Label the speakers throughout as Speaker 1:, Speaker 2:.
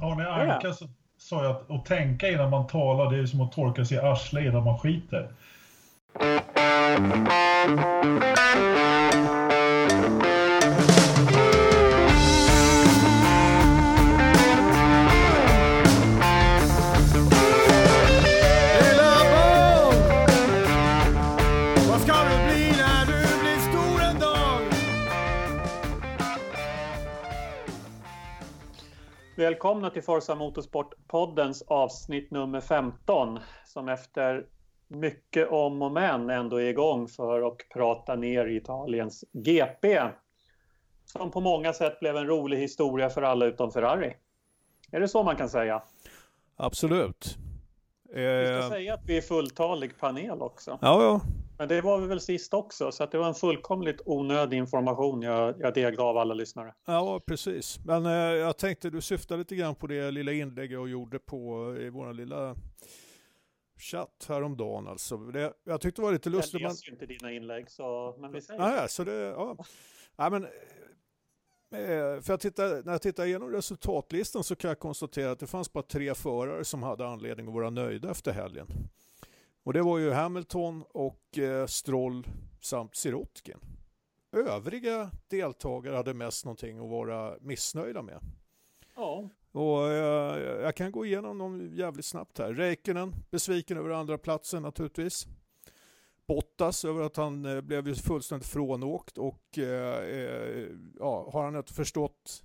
Speaker 1: Arne Anka sa ju att, att tänka innan man talar, det är som att torka sig i arslet innan man skiter.
Speaker 2: Välkomna till Forza Motorsport-poddens avsnitt nummer 15 som efter mycket om och men ändå är igång för att prata ner Italiens GP. Som på många sätt blev en rolig historia för alla utom Ferrari. Är det så man kan säga?
Speaker 3: Absolut.
Speaker 2: Vi ska eh... säga att vi är fulltalig panel också.
Speaker 3: Ja, ja.
Speaker 2: Men det var vi väl sist också, så att det var en fullkomligt onödig information jag, jag delgav alla lyssnare.
Speaker 3: Ja, precis. Men eh, jag tänkte, du syftade lite grann på det lilla inlägg jag gjorde på i vår lilla chatt häromdagen alltså. Det, jag tyckte det var lite lustigt.
Speaker 2: Jag läser ju inte dina inlägg, så, men vi säger
Speaker 3: Nej, så det. Ja. Nej, men, eh, för jag tittar, när jag tittar igenom resultatlistan så kan jag konstatera att det fanns bara tre förare som hade anledning att vara nöjda efter helgen. Och det var ju Hamilton och eh, Stroll samt Sirotkin. Övriga deltagare hade mest någonting att vara missnöjda med.
Speaker 2: Ja.
Speaker 3: Och eh, jag kan gå igenom dem jävligt snabbt här. Räikkönen, besviken över andra platsen naturligtvis. Bottas över att han eh, blev fullständigt frånåkt och eh, eh, ja, har han inte förstått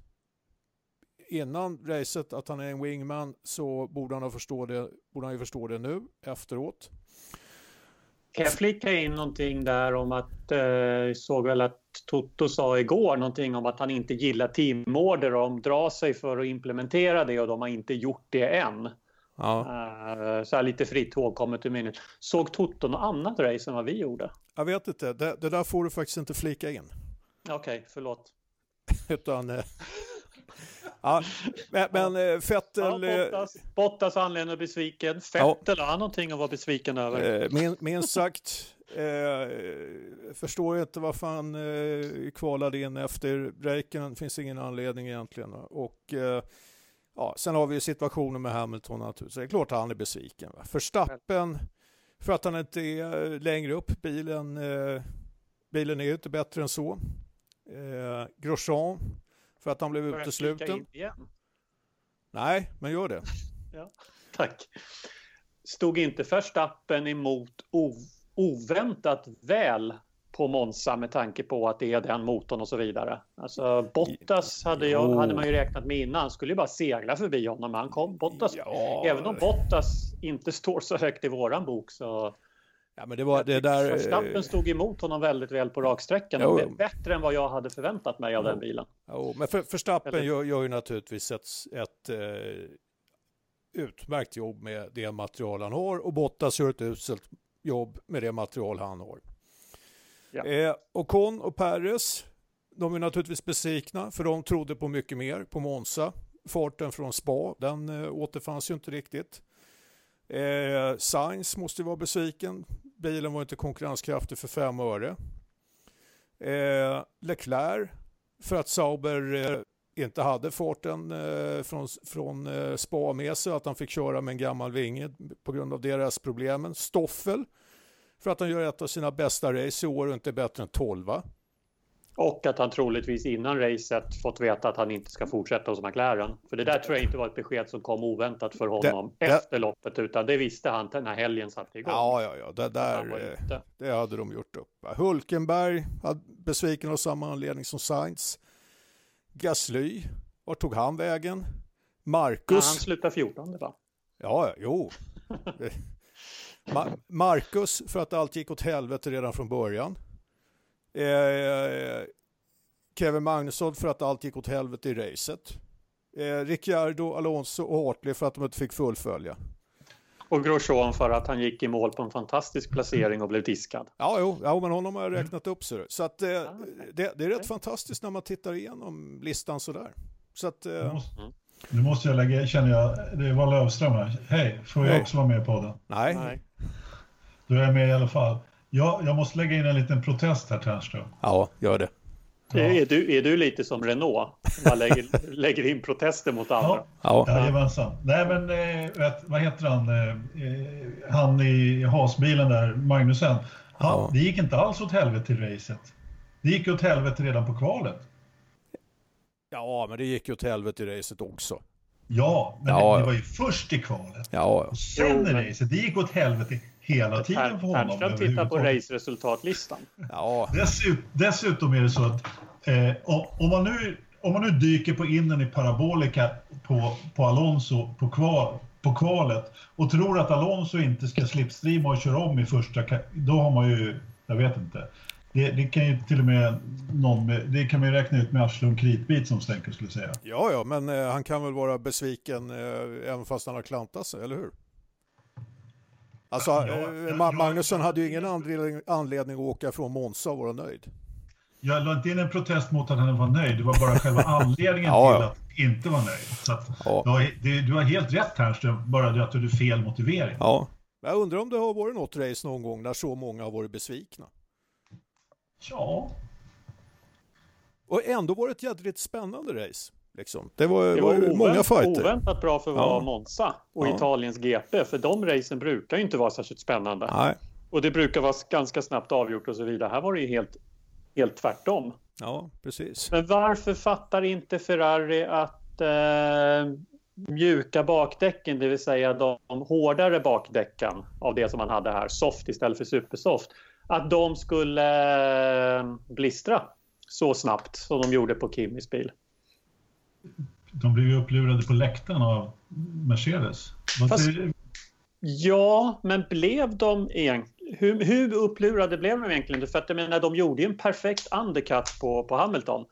Speaker 3: innan racet att han är en wingman så borde han, ha förstå det, borde han ju förstå det nu efteråt.
Speaker 2: Kan jag flika in någonting där om att, eh, såg väl att Toto sa igår någonting om att han inte gillar teamorder och de drar sig för att implementera det och de har inte gjort det än. Ja. Uh, så här lite fritt ihågkommet ur minnet. Såg Toto något annat race än vad vi gjorde?
Speaker 3: Jag vet inte, det, det där får du faktiskt inte flika in.
Speaker 2: Okej, okay, förlåt.
Speaker 3: Utan, eh, Ja, men, men. Eh, Fettel... Ja,
Speaker 2: Bottas, Bottas anledning besviken. Fettel, ja. har han någonting att vara besviken över?
Speaker 3: Eh, min, minst sagt. Eh, förstår inte varför han eh, kvalade in efter breaken. finns ingen anledning egentligen. Och eh, ja, sen har vi situationen med Hamilton naturligtvis. Det är klart att han är besviken. Va? Förstappen, för att han inte är längre upp bilen. Eh, bilen är ju inte bättre än så. Eh, Grosjean för att han blev Får utesluten. Nej, men gör det.
Speaker 2: ja, tack. Stod inte Verstappen emot oväntat väl på Monza med tanke på att det är den motorn och så vidare. Alltså Bottas hade, jag, hade man ju räknat med innan. Han skulle ju bara segla förbi honom. Han kom Bottas. Ja. Även om Bottas inte står så högt i våran bok så
Speaker 3: Ja, men det var det där...
Speaker 2: Verstappen stod emot honom väldigt väl på raksträckan. Jo. Bättre än vad jag hade förväntat mig av jo. den bilen.
Speaker 3: Jo, men för, Verstappen gör, gör ju naturligtvis ett, ett eh, utmärkt jobb med det material han har och Bottas gör ett uselt jobb med det material han har. Ja. Eh, Ocon och Perez, de är naturligtvis besvikna för de trodde på mycket mer på Monza. Farten från Spa, den eh, återfanns ju inte riktigt. Eh, Sainz måste vara besviken. Bilen var inte konkurrenskraftig för fem öre. Eh, Leclerc, för att Sauber eh, inte hade farten eh, från, från eh, Spa med sig, att han fick köra med en gammal vinge på grund av deras problemen. Stoffel, för att han gör ett av sina bästa race i år och inte är bättre än 12.
Speaker 2: Och att han troligtvis innan racet fått veta att han inte ska fortsätta hos McLaren. För det där tror jag inte var ett besked som kom oväntat för honom det, efter det, loppet, utan det visste han den här helgen satte igång.
Speaker 3: Ja, ja, ja, det där, det hade de gjort upp. Hulkenberg, besviken av samma anledning som Sainz. Gasly, var tog han vägen? Marcus. Ja, han
Speaker 2: slutade 14 va?
Speaker 3: Ja, jo. Marcus, för att allt gick åt helvete redan från början. Eh, Kevin Magnusson för att allt gick åt helvete i racet. Eh, Ricciardo, Alonso och Hartley för att de inte fick fullfölja.
Speaker 2: Och Grosjean för att han gick i mål på en fantastisk placering och blev diskad.
Speaker 3: Ja, jo, ja men honom har jag räknat upp. Så, så att, eh, det, det, är rätt fantastiskt när man tittar igenom listan sådär. Så att, eh,
Speaker 1: nu måste jag lägga, känner jag, det var Lövström här. Hej, får jag också vara med på den?
Speaker 3: Nej. Nej.
Speaker 1: Du är med i alla fall. Ja, jag måste lägga in en liten protest här Ternström.
Speaker 3: Ja, gör det.
Speaker 2: Ja. Är, du, är du lite som Renault? Man lägger, lägger in protester mot andra.
Speaker 1: Ja, jajamensan. Nej men eh, vet, vad heter han? Eh, han i hasbilen där, Magnusen. Han, ja. Det gick inte alls åt helvete i racet. Det gick åt helvete redan på kvalet.
Speaker 3: Ja, men det gick ju åt helvete i racet också.
Speaker 1: Ja, men ja, det, det, var ju först i kvalet.
Speaker 3: Ja.
Speaker 1: Och sen i racet, det gick åt helvete hela tiden för honom.
Speaker 2: Ternström tittar på raceresultatlistan.
Speaker 1: Ja. Dessutom, dessutom är det så att eh, om, man nu, om man nu dyker på innen i parabolika på, på Alonso på, kval, på kvalet och tror att Alonso inte ska slipstreama och köra om i första, då har man ju, jag vet inte. Det, det, kan ju till och med någon med, det kan man ju räkna ut med arsle och kritbit som Stenker skulle säga.
Speaker 3: Ja, ja, men eh, han kan väl vara besviken eh, även fast han har klantat sig, eller hur? Alltså, ja, eh, Magnusson hade ju ingen anledning, anledning att åka från Monza och vara nöjd.
Speaker 1: Jag la inte in en protest mot att han var nöjd, det var bara själva anledningen ja, till att inte vara nöjd. Så att, ja. du, har, du, har, helt rätt här, bara det att du hade fel motivering.
Speaker 3: Ja. Jag undrar om det har varit något race någon gång där så många har varit besvikna.
Speaker 1: Ja.
Speaker 3: Och ändå var det ett jädrigt spännande race. Liksom. Det var, det var, var många fighter.
Speaker 2: Oväntat bra för att vara ja. Monza och ja. Italiens GP. För de racen brukar ju inte vara särskilt spännande.
Speaker 3: Nej.
Speaker 2: Och det brukar vara ganska snabbt avgjort och så vidare. Här var det ju helt, helt tvärtom.
Speaker 3: Ja, precis.
Speaker 2: Men varför fattar inte Ferrari att eh, mjuka bakdäcken, det vill säga de hårdare bakdäcken av det som man hade här, soft istället för supersoft, att de skulle eh, blistra så snabbt som de gjorde på Kimmys bil?
Speaker 1: De blev ju upplurade på läktaren av Mercedes. Fast,
Speaker 2: ja, men blev de egentligen... Hur, hur upplurade blev de egentligen? För att jag menar, de gjorde ju en perfekt undercut på, på Hamilton.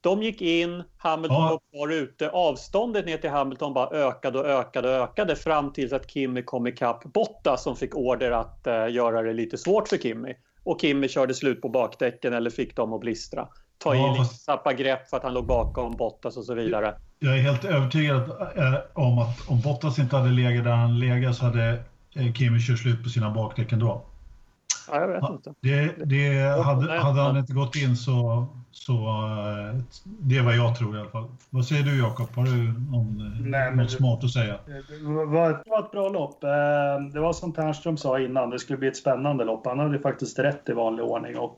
Speaker 2: De gick in, Hamilton ja. var kvar ute. Avståndet ner till Hamilton bara ökade och ökade och ökade fram tills att Kimi kom ikapp Bottas som fick order att uh, göra det lite svårt för Kimi. Och Kimi körde slut på bakdäcken eller fick dem att blistra. Ta ja, i, fast... tappa grepp för att han låg bakom Bottas och så vidare.
Speaker 1: Jag är helt övertygad eh, om att om Bottas inte hade legat där han legat så hade eh, Kimi kört slut på sina bakdäck ändå.
Speaker 2: Ja, jag vet inte.
Speaker 1: Det, det hade, hade han inte gått in så, så eh, det är vad jag tror i alla fall. Vad säger du Jakob? Har du någon, Nej, något smart att säga?
Speaker 4: Det var, det var ett bra lopp. Det var som Ternström sa innan, det skulle bli ett spännande lopp. Han hade faktiskt rätt i vanlig ordning och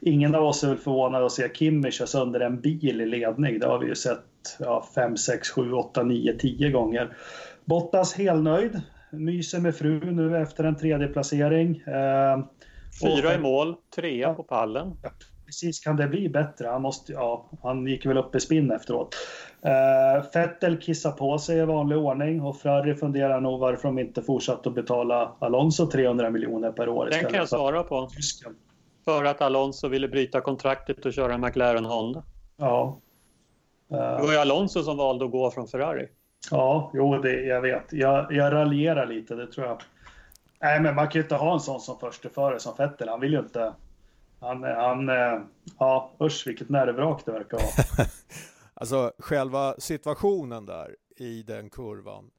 Speaker 4: ingen av oss är väl förvånade att se Kimmy köra sönder en bil i ledning. Det har vi ju sett ja, 5, 6, 7, 8, 9, 10 gånger. Bottas helnöjd. Myser med fru nu efter en tredje placering. Eh,
Speaker 2: Fyra i mål, trea ja, på pallen. Ja,
Speaker 4: precis, kan det bli bättre? Han, måste, ja, han gick väl upp i spinn efteråt. Uh, Vettel kissar på sig i vanlig ordning och Ferrari funderar nog varför de inte fortsatt att betala Alonso 300 miljoner per år.
Speaker 2: Den kan jag svara på. Tysken. För att Alonso ville bryta kontraktet och köra McLaren Honda.
Speaker 4: Ja.
Speaker 2: Uh, det var ju Alonso som valde att gå från Ferrari.
Speaker 4: Ja, jo, det, jag vet. Jag, jag raljerar lite, det tror jag. Nej, men man kan ju inte ha en sån som försteförare som Vettel. Han vill ju inte... Han, han, eh, ja usch vilket nervvrak det verkar vara.
Speaker 3: alltså själva situationen där i den kurvan.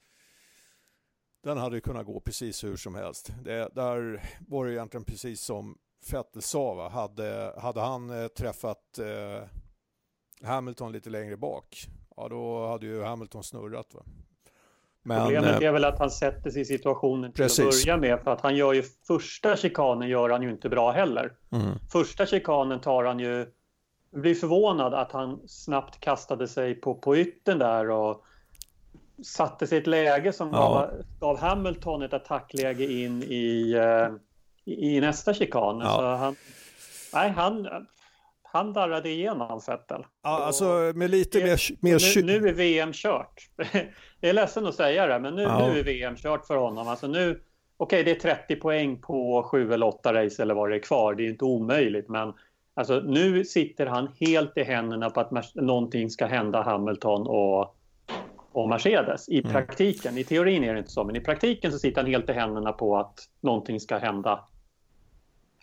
Speaker 3: Den hade ju kunnat gå precis hur som helst. Det, där var det egentligen precis som Vettel sa. Va? Hade, hade han eh, träffat eh, Hamilton lite längre bak, ja då hade ju Hamilton snurrat. Va?
Speaker 2: Men, Problemet eh, är väl att han sätter sig i situationen till precis. att börja med. För att han gör ju första chikanen gör han ju inte bra heller. Mm. Första chikanen tar han ju... Blir förvånad att han snabbt kastade sig på, på ytten där och satte sig i ett läge som ja. gav, Hamilton ett attackläge in i, uh, i, i nästa chikan. Ja. Så han, nej, han, han darrade igenom Vettel.
Speaker 3: Ja, alltså med lite det, mer... mer...
Speaker 2: Nu, nu, är VM kört. Jag är ledsen att säga det, men nu, ja. nu är VM kört för honom. Alltså nu, okej, okay, det är 30 poäng på 7 eller 8 race eller vad det är kvar. Det är inte omöjligt, men alltså, nu sitter han helt i händerna på att någonting ska hända Hamilton och, och Mercedes i mm. praktiken. Mm. I teorin är det inte så, men i praktiken så sitter han helt i händerna på att någonting ska hända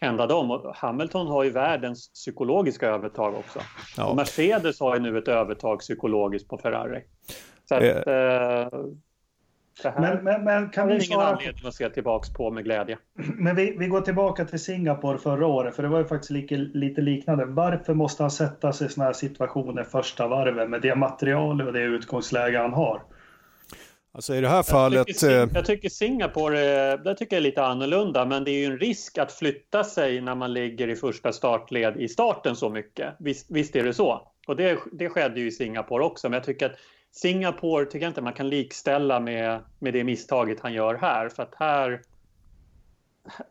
Speaker 2: hända dem. Och Hamilton har ju världens psykologiska övertag också. Ja. Och Mercedes har ju nu ett övertag psykologiskt på Ferrari. Så att, eh. det här men, men, men kan vi ingen svara anledning att se tillbaka på med glädje.
Speaker 4: Men vi, vi går tillbaka till Singapore förra året, för det var ju faktiskt lite, lite liknande. Varför måste han sätta sig i sådana här situationer första varvet med det material och det utgångsläge han har?
Speaker 3: Alltså i det här fallet... Jag
Speaker 2: tycker, eh, jag tycker Singapore det tycker jag är lite annorlunda, men det är ju en risk att flytta sig när man ligger i första startled i starten så mycket. Visst, visst är det så. Och det, det skedde ju i Singapore också, men jag tycker att Singapore tycker jag inte man kan likställa med, med det misstaget han gör här. För att här,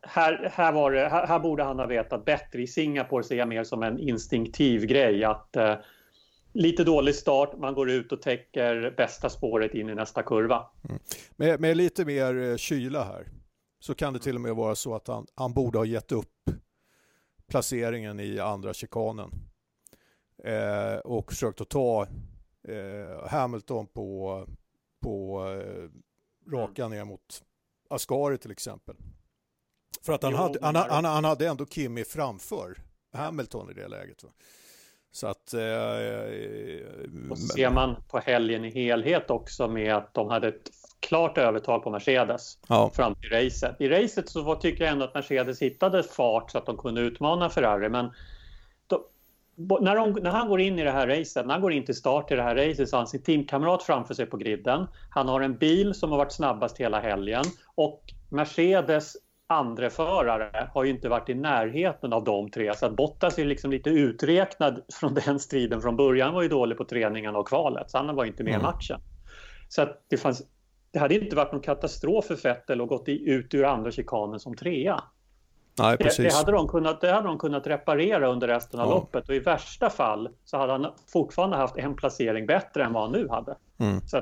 Speaker 2: här, här, var det, här, här borde han ha vetat bättre. I Singapore ser jag mer som en instinktiv grej att eh, lite dålig start, man går ut och täcker bästa spåret in i nästa kurva.
Speaker 3: Mm. Med, med, lite mer eh, kyla här så kan det till och med vara så att han, han borde ha gett upp placeringen i andra chikanen eh, och försökt att ta eh, Hamilton på, på eh, raka mm. ner mot Ascari till exempel. För att han, jo, hade, han, han, han, hade ändå Kimi framför Hamilton i det läget. Va? Så att... Eh,
Speaker 2: och ser man på helgen i helhet också med att de hade ett klart övertag på Mercedes ja. fram till racet. I racet så tycker jag ändå att Mercedes hittade fart så att de kunde utmana Ferrari, men när, de, när, han går in i det här racet, när han går in till start i det här racet så har han sin teamkamrat framför sig på griden. Han har en bil som har varit snabbast hela helgen och Mercedes andre förare har ju inte varit i närheten av de tre så att Bottas är liksom lite uträknad från den striden från början. Var ju dålig på träningarna och kvalet så han var inte med mm. i matchen. Så att det, fanns, det hade inte varit någon katastrof för Vettel att gått ut ur andra chikanen som trea.
Speaker 3: Nej, precis.
Speaker 2: Det, det, hade de kunnat, det hade de kunnat reparera under resten av ja. loppet och i värsta fall så hade han fortfarande haft en placering bättre än vad han nu hade. Mm. Så,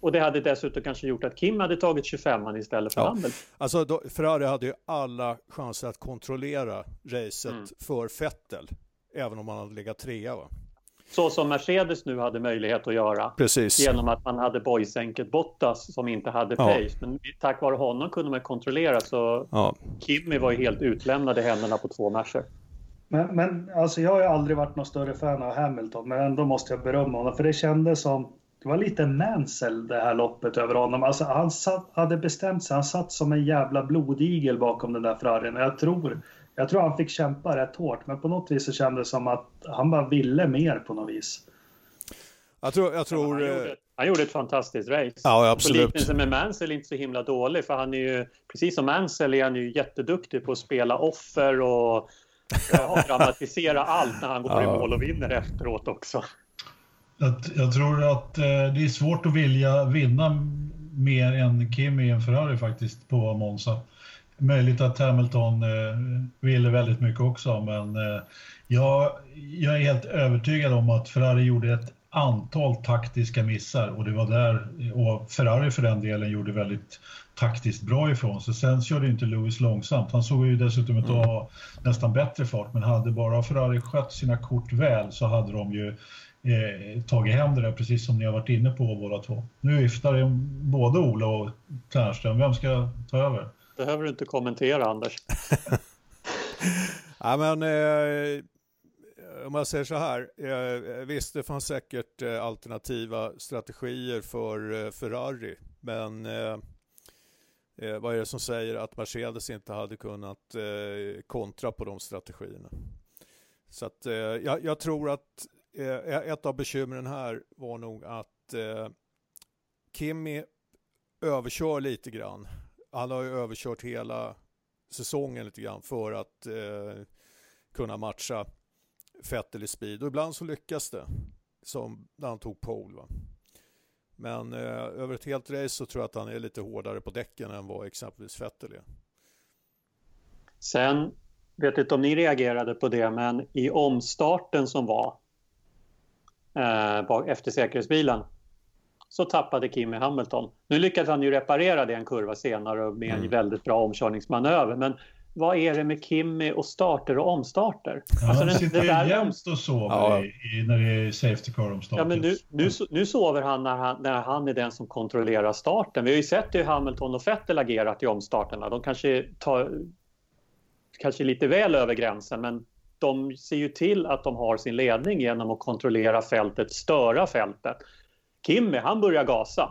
Speaker 2: och det hade dessutom kanske gjort att Kim hade tagit 25 istället för ja. Hamilton.
Speaker 3: Alltså då, Ferrari hade ju alla chanser att kontrollera racet mm. för Vettel, även om man hade legat trea. Va?
Speaker 2: Så som Mercedes nu hade möjlighet att göra.
Speaker 3: Precis.
Speaker 2: Genom att man hade boysänket Bottas som inte hade pace. Ja. Men tack vare honom kunde man kontrollera så ja. Kimi var ju helt utlämnad i händerna på två matcher.
Speaker 4: Men, men alltså jag har ju aldrig varit någon större fan av Hamilton, men ändå måste jag berömma honom. För det kändes som, det var lite Mansell det här loppet över honom. Alltså han satt, hade bestämt sig, han satt som en jävla blodigel bakom den där Ferrarin. Jag tror jag tror han fick kämpa rätt hårt, men på något vis så kändes det som att han bara ville mer på något vis.
Speaker 3: Jag tror... Jag tror
Speaker 2: han, gjorde, han, gjorde, ett fantastiskt race.
Speaker 3: Ja, absolut.
Speaker 2: Liknelsen med Mansell är inte så himla dålig, för han är ju, precis som Mansell är han ju jätteduktig på att spela offer och ja, dramatisera allt när han går ja. i mål och vinner efteråt också.
Speaker 1: Jag, jag tror att eh, det är svårt att vilja vinna mer än Kim i en Ferrari faktiskt på Monza möjligt att Hamilton eh, ville väldigt mycket också, men eh, jag, jag är helt övertygad om att Ferrari gjorde ett antal taktiska missar och det var där, och Ferrari för den delen gjorde väldigt taktiskt bra ifrån sig. Sen körde inte Lewis långsamt. Han såg ju dessutom ut att ha nästan bättre fart, men hade bara Ferrari skött sina kort väl så hade de ju eh, tagit hem det där, precis som ni har varit inne på båda två. Nu viftar både Ola och Ternström. Vem ska ta över?
Speaker 2: behöver du inte kommentera Anders.
Speaker 3: ja, men, eh, om jag säger så här, eh, visst det fanns säkert eh, alternativa strategier för eh, Ferrari, men eh, eh, vad är det som säger att Mercedes inte hade kunnat kontra på de strategierna? Så att jag, jag, tror att Eh, eh, ett av bekymren här var nog att eh, Kimmy överkör lite grann han har ju överkört hela säsongen lite grann för att eh, kunna matcha Vettel i speed och ibland så lyckas det som när han tog pole. Va? Men eh, över ett helt race så tror jag att han är lite hårdare på däcken än vad exempelvis Vettel är.
Speaker 2: Sen vet inte om ni reagerade på det, men i omstarten som var eh, efter säkerhetsbilen så tappade Kimi Hamilton. Nu lyckades han ju reparera det en kurva senare med en mm. väldigt bra omkörningsmanöver. Men vad är det med Kimi och starter och omstarter?
Speaker 1: Ja, alltså han sitter ju jämst och sover ja. i, när det är Safety Car omstarter.
Speaker 2: Ja, men nu, nu, nu sover han när, han när han är den som kontrollerar starten. Vi har ju sett hur Hamilton och Vettel agerat i omstarterna. De kanske tar kanske lite väl över gränsen, men de ser ju till att de har sin ledning genom att kontrollera fältet, störa fältet. Kimmy, han börjar gasa.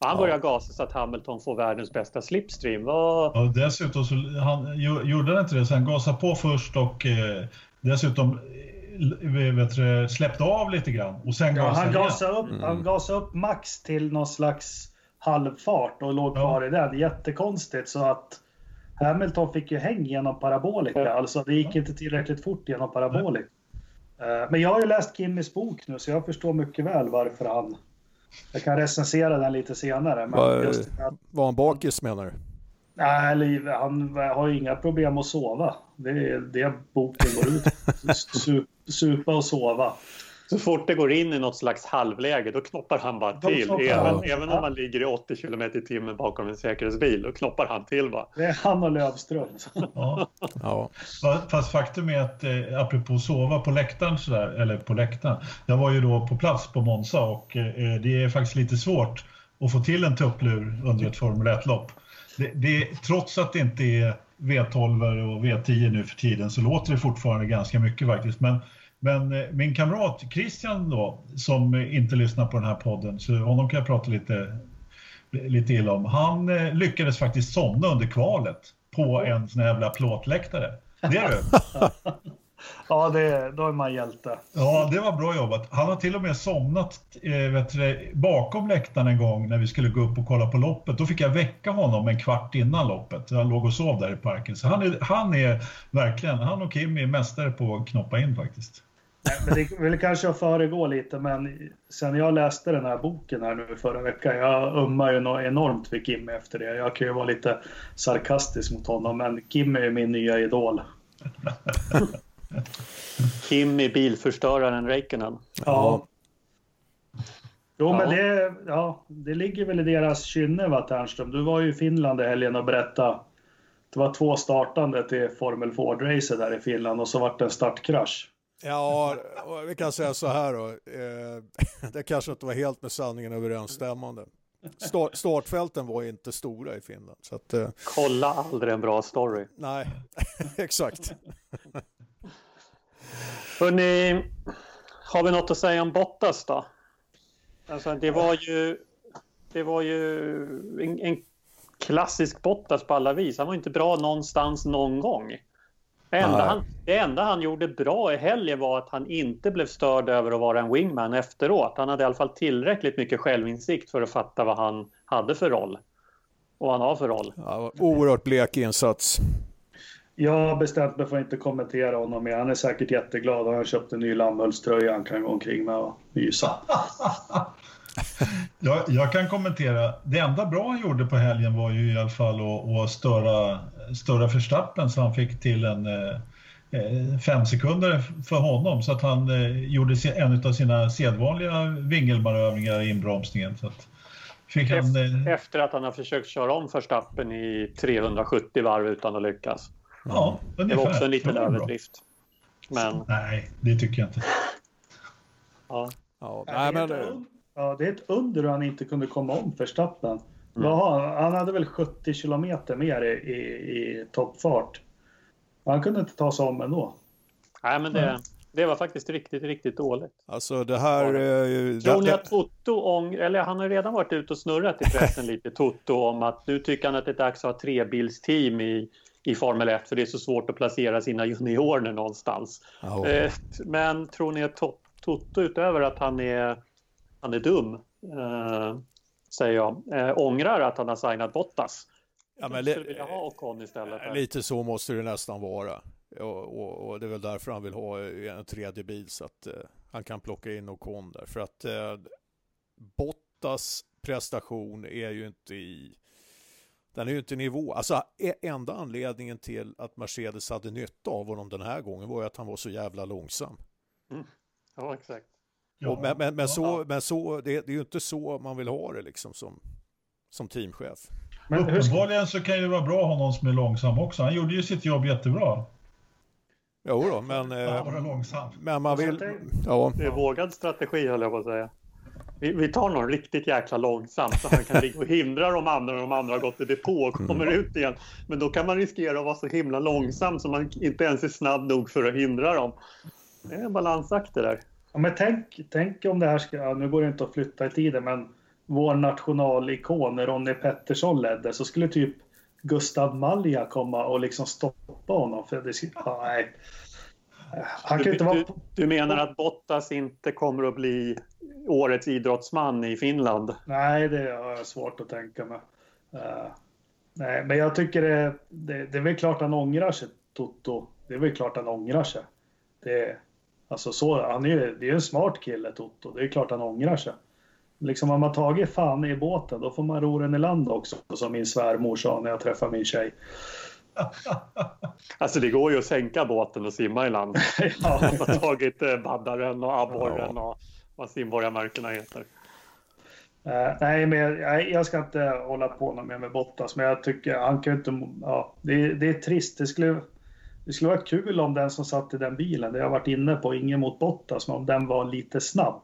Speaker 2: Han börjar gasa så att Hamilton får världens bästa slipstream. Vad...
Speaker 1: Ja, dessutom så han, gjorde han inte det, så han gasade på först och eh, dessutom eh, vet du, släppte av lite grann. Och sen
Speaker 4: ja,
Speaker 1: gasade
Speaker 4: han, gasade upp, mm. han gasade upp max till någon slags halvfart och låg kvar ja. i den. Jättekonstigt så att Hamilton fick ju häng genom parabolika. Alltså det gick inte tillräckligt fort genom parabolik. Eh, men jag har ju läst Kimmys bok nu så jag förstår mycket väl varför han... Jag kan recensera den lite senare. Men
Speaker 3: var, just att... var han bakis menar du?
Speaker 4: Nej, han har ju inga problem att sova. Det är det boken går ut Supa och sova.
Speaker 2: Så fort det går in i något slags halvläge då knoppar han bara till. Även, även om man ligger i 80 km i timmen bakom en säkerhetsbil, då knoppar han till va?
Speaker 4: Det är han och Lövström.
Speaker 1: Ja. ja. Fast faktum är att eh, apropå sova på läktaren sådär, eller på läktaren. Jag var ju då på plats på Monza och eh, det är faktiskt lite svårt att få till en tupplur under ett Formel 1-lopp. Det, det, trots att det inte är V12 och V10 nu för tiden så låter det fortfarande ganska mycket faktiskt. Men men eh, min kamrat Christian då, som inte lyssnar på den här podden, så honom kan jag prata lite, lite illa om. Han eh, lyckades faktiskt somna under kvalet på en sån här jävla plåtläktare. Det är du!
Speaker 4: ja, det, då är man hjälte.
Speaker 1: Ja, det var bra jobbat. Han har till och med somnat eh, du, bakom läktaren en gång när vi skulle gå upp och kolla på loppet. Då fick jag väcka honom en kvart innan loppet. Han låg och sov där i parken. Så han är, han är verkligen, han och Kim är mästare på att knoppa in faktiskt.
Speaker 4: Men det vill kanske föregå lite, men sen jag läste den här boken här nu förra veckan, jag ummar ju enormt för Kim efter det. Jag kan ju vara lite sarkastisk mot honom, men Kim är min nya idol.
Speaker 2: Kim är bilförstöraren Räikkönen.
Speaker 4: Ja. Jo, ja. men det, ja, det ligger väl i deras kynne, va, Ternström? Du var ju i Finland i helgen och berättade. Det var två startande till Formel Ford-racet där i Finland och så vart det en startkrasch.
Speaker 3: Ja, vi kan säga så här då. Eh, det kanske inte var helt med sanningen överensstämmande. Startfälten var inte stora i Finland. Så att, eh,
Speaker 2: Kolla aldrig en bra story.
Speaker 3: Nej, exakt.
Speaker 2: Hörrni, har vi något att säga om Bottas då? Alltså, det var ju, det var ju en, en klassisk Bottas på alla vis. Han var inte bra någonstans någon gång. Det enda, han, det enda han gjorde bra i helgen var att han inte blev störd över att vara en wingman efteråt. Han hade i alla fall tillräckligt mycket självinsikt för att fatta vad han hade för roll. Och han har för roll.
Speaker 3: Ja, oerhört blek insats.
Speaker 4: Jag har bestämt mig för att inte kommentera honom mer. Han är säkert jätteglad och han har köpt en ny Lammhultströja han kan gå omkring med och mysa.
Speaker 1: jag, jag, kan kommentera. Det enda bra han gjorde på helgen var ju i alla fall att, att störa, störa Verstappen så han fick till en eh, eh fem sekunder för honom så att han eh, gjorde en av sina sedvanliga vingelmanövringar i inbromsningen. Så att
Speaker 2: fick han, eh, Efter att han har försökt köra om Verstappen i 370 varv utan att lyckas.
Speaker 1: Ja,
Speaker 2: ungefär. Det var också en liten överdrift. Men...
Speaker 1: Nej, det tycker jag inte.
Speaker 2: ja.
Speaker 3: Ja, nej, men...
Speaker 4: Ja, det är ett under han inte kunde komma om Verstappen. Mm. Jaha, han hade väl 70 kilometer mer i, i, i toppfart. Han kunde inte ta sig om ändå.
Speaker 2: Nej, men det, det var faktiskt riktigt, riktigt dåligt.
Speaker 3: Alltså det här...
Speaker 2: Eh, Tror ni att Toto ångrar, eller han har redan varit ute och snurrat i pressen lite, Toto, om att nu tycker han att det är dags att ha trebilsteam i, i Formel 1 för det är så svårt att placera sina juniorer någonstans. Oh. Eh, men tror ni att Toto utöver att han är han är dum, eh, säger jag, eh, ångrar att han har signat Bottas. Ja, men skulle vilja ha Ocon istället.
Speaker 3: Här. Lite så måste det nästan vara. Och, och, och, det är väl därför han vill ha en tredje bil så att eh, han kan plocka in Ocon där. För att eh, Bottas prestation är ju inte i den är ju inte nivå. Alltså e, enda anledningen till att Mercedes hade nytta av honom den här gången var ju att han var så jävla långsam.
Speaker 2: Mm. Ja, exakt.
Speaker 3: Ja. men, men, men, så, men så, det, det, är ju inte så man vill ha det liksom som, som teamchef.
Speaker 1: Men uppenbarligen så kan det vara bra att ha någon som är långsam också. Han gjorde ju sitt jobb jättebra.
Speaker 3: Jo då, men...
Speaker 1: Eh, långsam.
Speaker 3: Men man vill...
Speaker 2: Ja. Det är vågad strategi höll jag på att säga. Vi, vi tar någon riktigt jäkla långsamt så han kan ligga och hindra de andra när de andra har gått i depå och kommer mm. ut igen. Men då kan man riskera att vara så himla långsam så man inte ens är snabb nog för att hindra dem. Det är en balansakt det där.
Speaker 4: Ja, men tänk, tänk om det här ska, ja, nu går det inte att flytta i tiden, men vår nationalikon Ronny Pettersson ledde så skulle typ Gustav Malja komma och liksom stoppa honom. För det, ja, nej.
Speaker 2: Han kan du, inte vara... du, du menar att Bottas inte kommer att bli årets idrottsman i Finland?
Speaker 4: Nej, det har jag svårt att tänka mig. Uh, nej, men jag tycker det, det, det är väl klart han ångrar sig, Toto. Det är väl klart han ångrar sig. Det, alltså så, han är, det är en smart kille, Toto. Det är klart han ångrar sig. Liksom om man tagit fan i båten, då får man ro den i land också, som min svärmor sa när jag träffade min tjej.
Speaker 2: Alltså det går ju att sänka båten och simma i land. ja. Man har tagit eh, baddaren och abborren ja. och vad simborgarmärkena heter.
Speaker 4: Uh, nej, men jag, jag, ska inte hålla på något mer med Bottas, men jag tycker han kan inte... Ja, det, det är trist. Det skulle, det skulle vara kul om den som satt i den bilen, det jag varit inne på, ingen mot Bottas, men om den var lite snabb.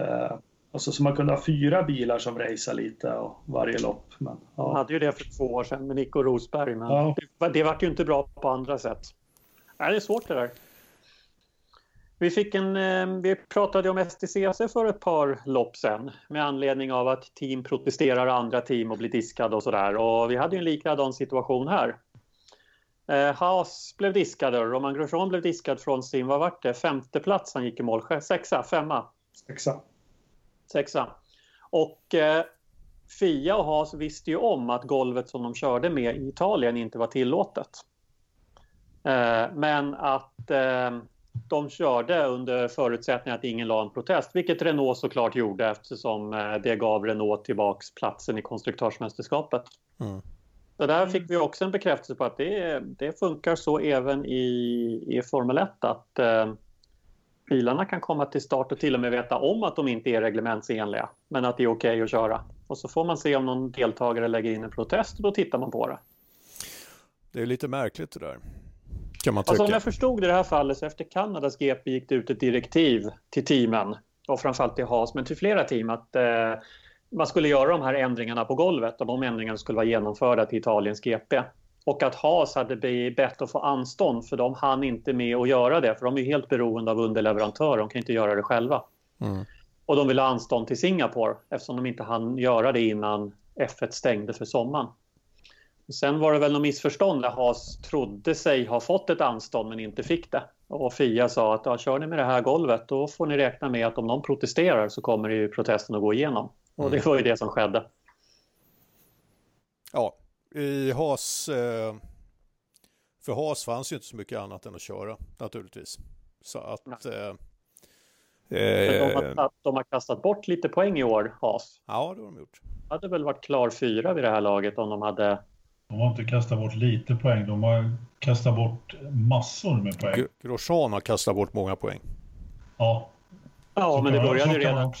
Speaker 4: Uh, Alltså så man kunde ha fyra bilar som racear lite och varje lopp. Men,
Speaker 2: ja. Man hade ju det för två år sedan med Nico Rosberg, men ja. det, det var ju inte bra på andra sätt. Nej, det är svårt det där. Vi, fick en, eh, vi pratade om STCC för ett par lopp sen med anledning av att team protesterar andra team och blir diskade och sådär. Och vi hade ju en likadan situation här. Eh, Haas blev diskade, Roman Grosjean blev diskad från sin, vad var det, femte plats han gick i mål, sexa, femma?
Speaker 4: Sexa
Speaker 2: sexa. Och eh, Fia och Haas visste ju om att golvet som de körde med i Italien inte var tillåtet. Eh, men att de körde under förutsättning att ingen la en protest, vilket Renault såklart gjorde eftersom eh, det gav Renault tillbaks platsen i konstruktörsmästerskapet. Mm. Så där fick vi också en bekräftelse på att det, det funkar så även i, i Formel 1 att eh, bilarna kan komma till start och till och med veta om att de inte är reglementsenliga, men att det är okej okay att köra. Och så får man se om någon deltagare lägger in en protest och då tittar man på det.
Speaker 3: Det är lite märkligt det där. Kan man
Speaker 2: tycka. Alltså om jag förstod det i det här fallet så efter Kanadas GP gick det ut ett direktiv till teamen och framförallt till Haas men till flera team att eh, man skulle göra de här ändringarna på golvet och de ändringarna skulle vara genomförda till Italiens GP. Och att Haas hade bett att få anstånd för de hann inte med att göra det för de är helt beroende av underleverantörer, de kan inte göra det själva. Mm. Och de ville ha anstånd till Singapore eftersom de inte hann göra det innan F1 stängde för sommaren. Sen var det väl något missförstånd där Haas trodde sig ha fått ett anstånd men inte fick det. Och Fia sa att ja, kör ni med det här golvet då får ni räkna med att om någon protesterar så kommer ju protesten att gå igenom. Och det mm. var ju det som skedde.
Speaker 3: Ja, i Haas, eh, för Haas fanns ju inte så mycket annat än att köra naturligtvis. Så att... Eh,
Speaker 2: de, har, eh, de har kastat bort lite poäng i år, Haas.
Speaker 3: Ja, det har de gjort.
Speaker 2: De hade väl varit klar fyra vid det här laget om de hade...
Speaker 1: De har inte kastat bort lite poäng, de har kastat bort massor med poäng.
Speaker 3: Grosjean har kastat bort många poäng.
Speaker 1: Ja.
Speaker 2: Ja, så men det började redan,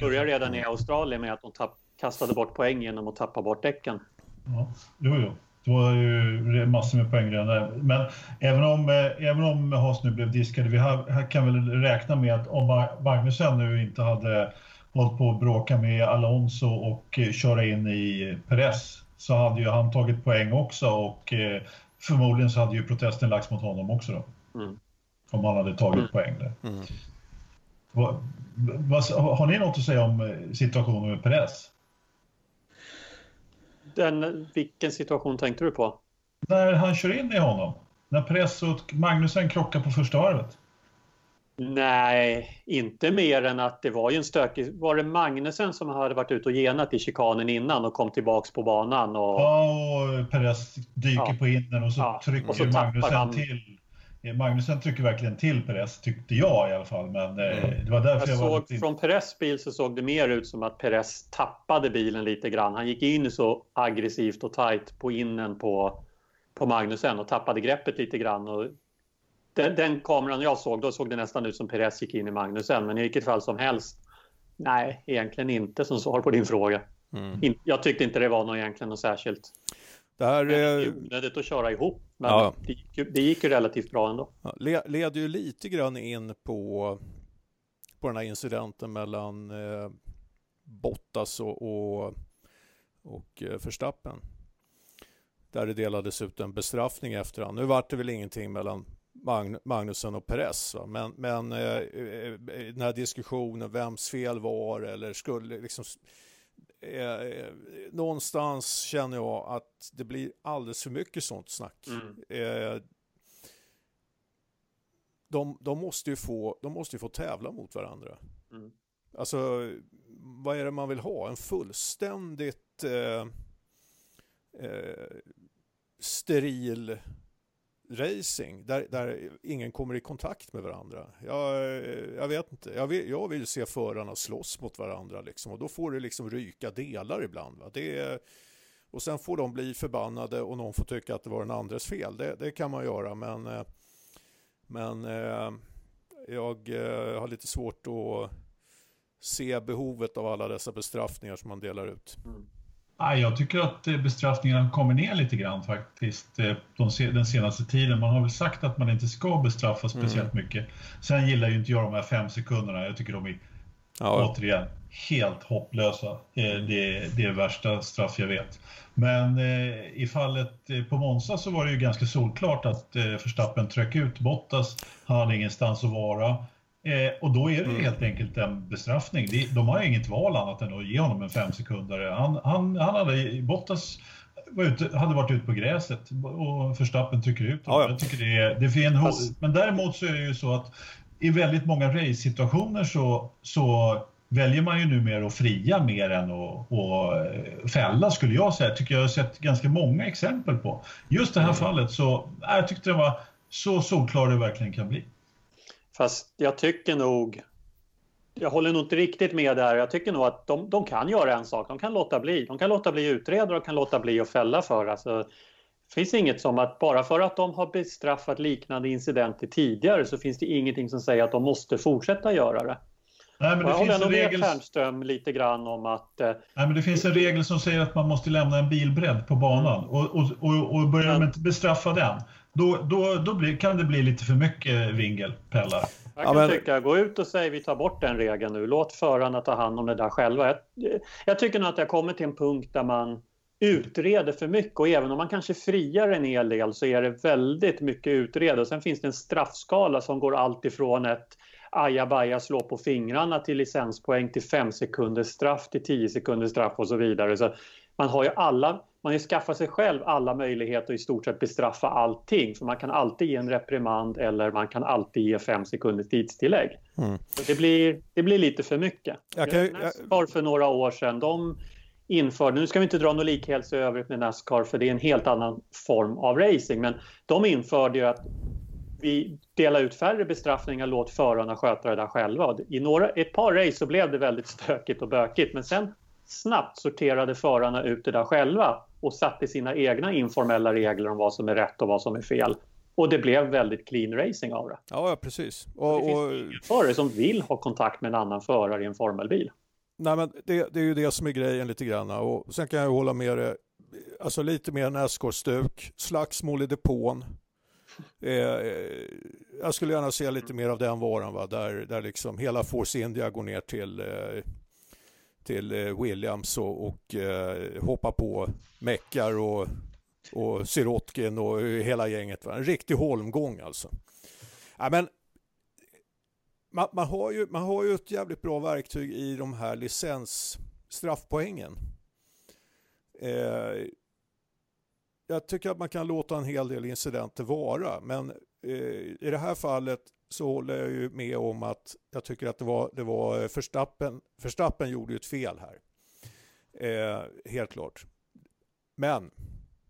Speaker 2: började redan i Australien med att de tapp, kastade bort poäng genom att tappa bort däcken.
Speaker 1: Ja, jo, jo. Det var ju massor med poäng redan där. Men även om, eh, även om Haas nu blev diskade, vi här, här kan väl räkna med att om Magnusson nu inte hade hållit på att bråka med Alonso och eh, köra in i Perez så hade ju han tagit poäng också och eh, förmodligen så hade ju protesten lagts mot honom också då. Mm. Om han hade tagit mm. poäng där. Mm. Va, va, har ni något att säga om situationen med Perez?
Speaker 2: Den, vilken situation tänkte du på?
Speaker 1: När han kör in i honom. När Press och Magnusen krockar på första varvet.
Speaker 2: Nej, inte mer än att det var ju en stökig... Var det Magnusen som hade varit ute och genat i chikanen innan och kom tillbaks på banan? Och...
Speaker 1: Ja, och Perez dyker ja. på innen och så ja. trycker och så Magnusen han... till. Magnusen trycker verkligen till Perez, tyckte jag i alla fall. Men eh, mm. det var därför jag, jag
Speaker 2: var lite... Från Perez bil så såg det mer ut som att Perez tappade bilen lite grann. Han gick in så aggressivt och tight på innen på, på Magnusen och tappade greppet lite grann. Och den, den kameran jag såg, då såg det nästan ut som Perez gick in i Magnusen. Men i vilket fall som helst, nej, egentligen inte som svar på din fråga. Mm. Jag tyckte inte det var något egentligen något särskilt. Det här är onödigt att köra ihop, men ja. det, gick ju, det gick ju relativt bra ändå.
Speaker 3: Ja, leder ju lite grann in på, på den här incidenten mellan eh, Bottas och, och, och eh, Verstappen. Där det delades ut en bestraffning efterhand. Nu vart det väl ingenting mellan Magn Magnusson och Perez. Va? Men, men eh, eh, den här diskussionen, vems fel var eller skulle liksom eh, någonstans känner jag att det blir alldeles för mycket sånt snack. Mm. Eh, de, de, måste ju få, de måste få tävla mot varandra. Mm. Alltså, vad är det man vill ha? En fullständigt eh, eh, steril racing där, där ingen kommer i kontakt med varandra. Jag, jag vet inte, jag vill, jag vill, se förarna slåss mot varandra liksom och då får det liksom ryka delar ibland. Va? Det är, och sen får de bli förbannade och någon får tycka att det var den andres fel. Det, det kan man göra men, eh, men eh, jag eh, har lite svårt att se behovet av alla dessa bestraffningar som man delar ut. Mm.
Speaker 1: Jag tycker att eh, bestraffningarna kommer ner lite grann faktiskt eh, den senaste tiden. Man har väl sagt att man inte ska bestraffa speciellt mm. mycket. Sen gillar ju inte jag de här fem sekunderna. Jag tycker de är ja. återigen helt hopplösa. Eh, det är det värsta straff jag vet. Men i fallet på Monza så var det ju ganska solklart att Verstappen tryckte ut Bottas. Han hade ingenstans att vara. Eh, och då är det mm. helt enkelt en bestraffning. De, de har inget val annat än att ge honom en fem sekunder. Han, han, han hade, Bottas var ute, hade varit ute på gräset och Förstappen trycker ut honom. Ja, ja. Jag tycker det är, det är en, Fast... Men däremot så är det ju så att i väldigt många race-situationer så, så väljer man ju numera att fria mer än att, att fälla skulle jag säga. Tycker jag har sett ganska många exempel på. Just det här mm. fallet så, jag tyckte det var så solklar det verkligen kan bli.
Speaker 2: Fast jag tycker nog, jag håller nog inte riktigt med där. Jag tycker nog att de, de kan göra en sak, de kan låta bli. De kan låta bli utreda och kan låta bli att fälla för. Alltså, det finns inget som att bara för att de har bestraffat liknande incidenter tidigare så finns det ingenting som säger att de måste fortsätta göra det. Nej, men det jag håller nog regel... med Fernström lite grann om att... Eh,
Speaker 1: Nej, men det finns en regel som säger att man måste lämna en bilbredd på banan och, och, och, och börjar de inte bestraffa den, då, då, då blir, kan det bli lite för mycket vingel, Pellar.
Speaker 2: Jag kan ja, men... tycka, gå ut och säg vi tar bort den regeln nu. Låt förarna ta hand om det där själva. Jag, jag tycker nog att jag kommer till en punkt där man utreder för mycket och även om man kanske friar en hel del så är det väldigt mycket utreda. Sen finns det en straffskala som går allt ifrån ett ajabaja slå på fingrarna till licenspoäng till 5 sekunders straff till 10 sekunders straff och så vidare. Så man har ju alla man har skaffat sig själv alla möjligheter att i stort sett bestraffa allting. För man kan alltid ge en reprimand eller man kan alltid ge fem sekunders tidstillägg. Mm. det, blir, det blir lite för mycket. Jag kan, Nascar för några år sedan, de införde, nu ska vi inte dra någon likhelse i övrigt med Nascar för det är en helt annan form av racing, men de införde ju att vi delar ut färre bestraffningar, låt förarna sköta det där själva. I några, ett par race så blev det väldigt stökigt och bökigt, men sen snabbt sorterade förarna ut det där själva och satte sina egna informella regler om vad som är rätt och vad som är fel. Och det blev väldigt clean racing av det.
Speaker 3: Ja, precis.
Speaker 2: Och, det finns förare som vill ha kontakt med en annan förare i en formelbil.
Speaker 3: Nej, men det, det, är ju det som är grejen lite grann. Och sen kan jag hålla med dig, alltså lite mer Nascar-stuk, slagsmål i depån. Eh, jag skulle gärna se lite mer av den varan, va? Där, där liksom hela Force India går ner till eh, till eh, Williams och, och eh, hoppa på Meckar och, och Sirotkin och hela gänget. Va? En riktig holmgång alltså. Ja, men, man, man, har ju, man har ju ett jävligt bra verktyg i de här licensstraffpoängen. Eh, jag tycker att man kan låta en hel del incidenter vara, men eh, i det här fallet så håller jag ju med om att jag tycker att det var, det var eh, Förstappen, Förstappen gjorde ju ett fel här. Eh, helt klart. Men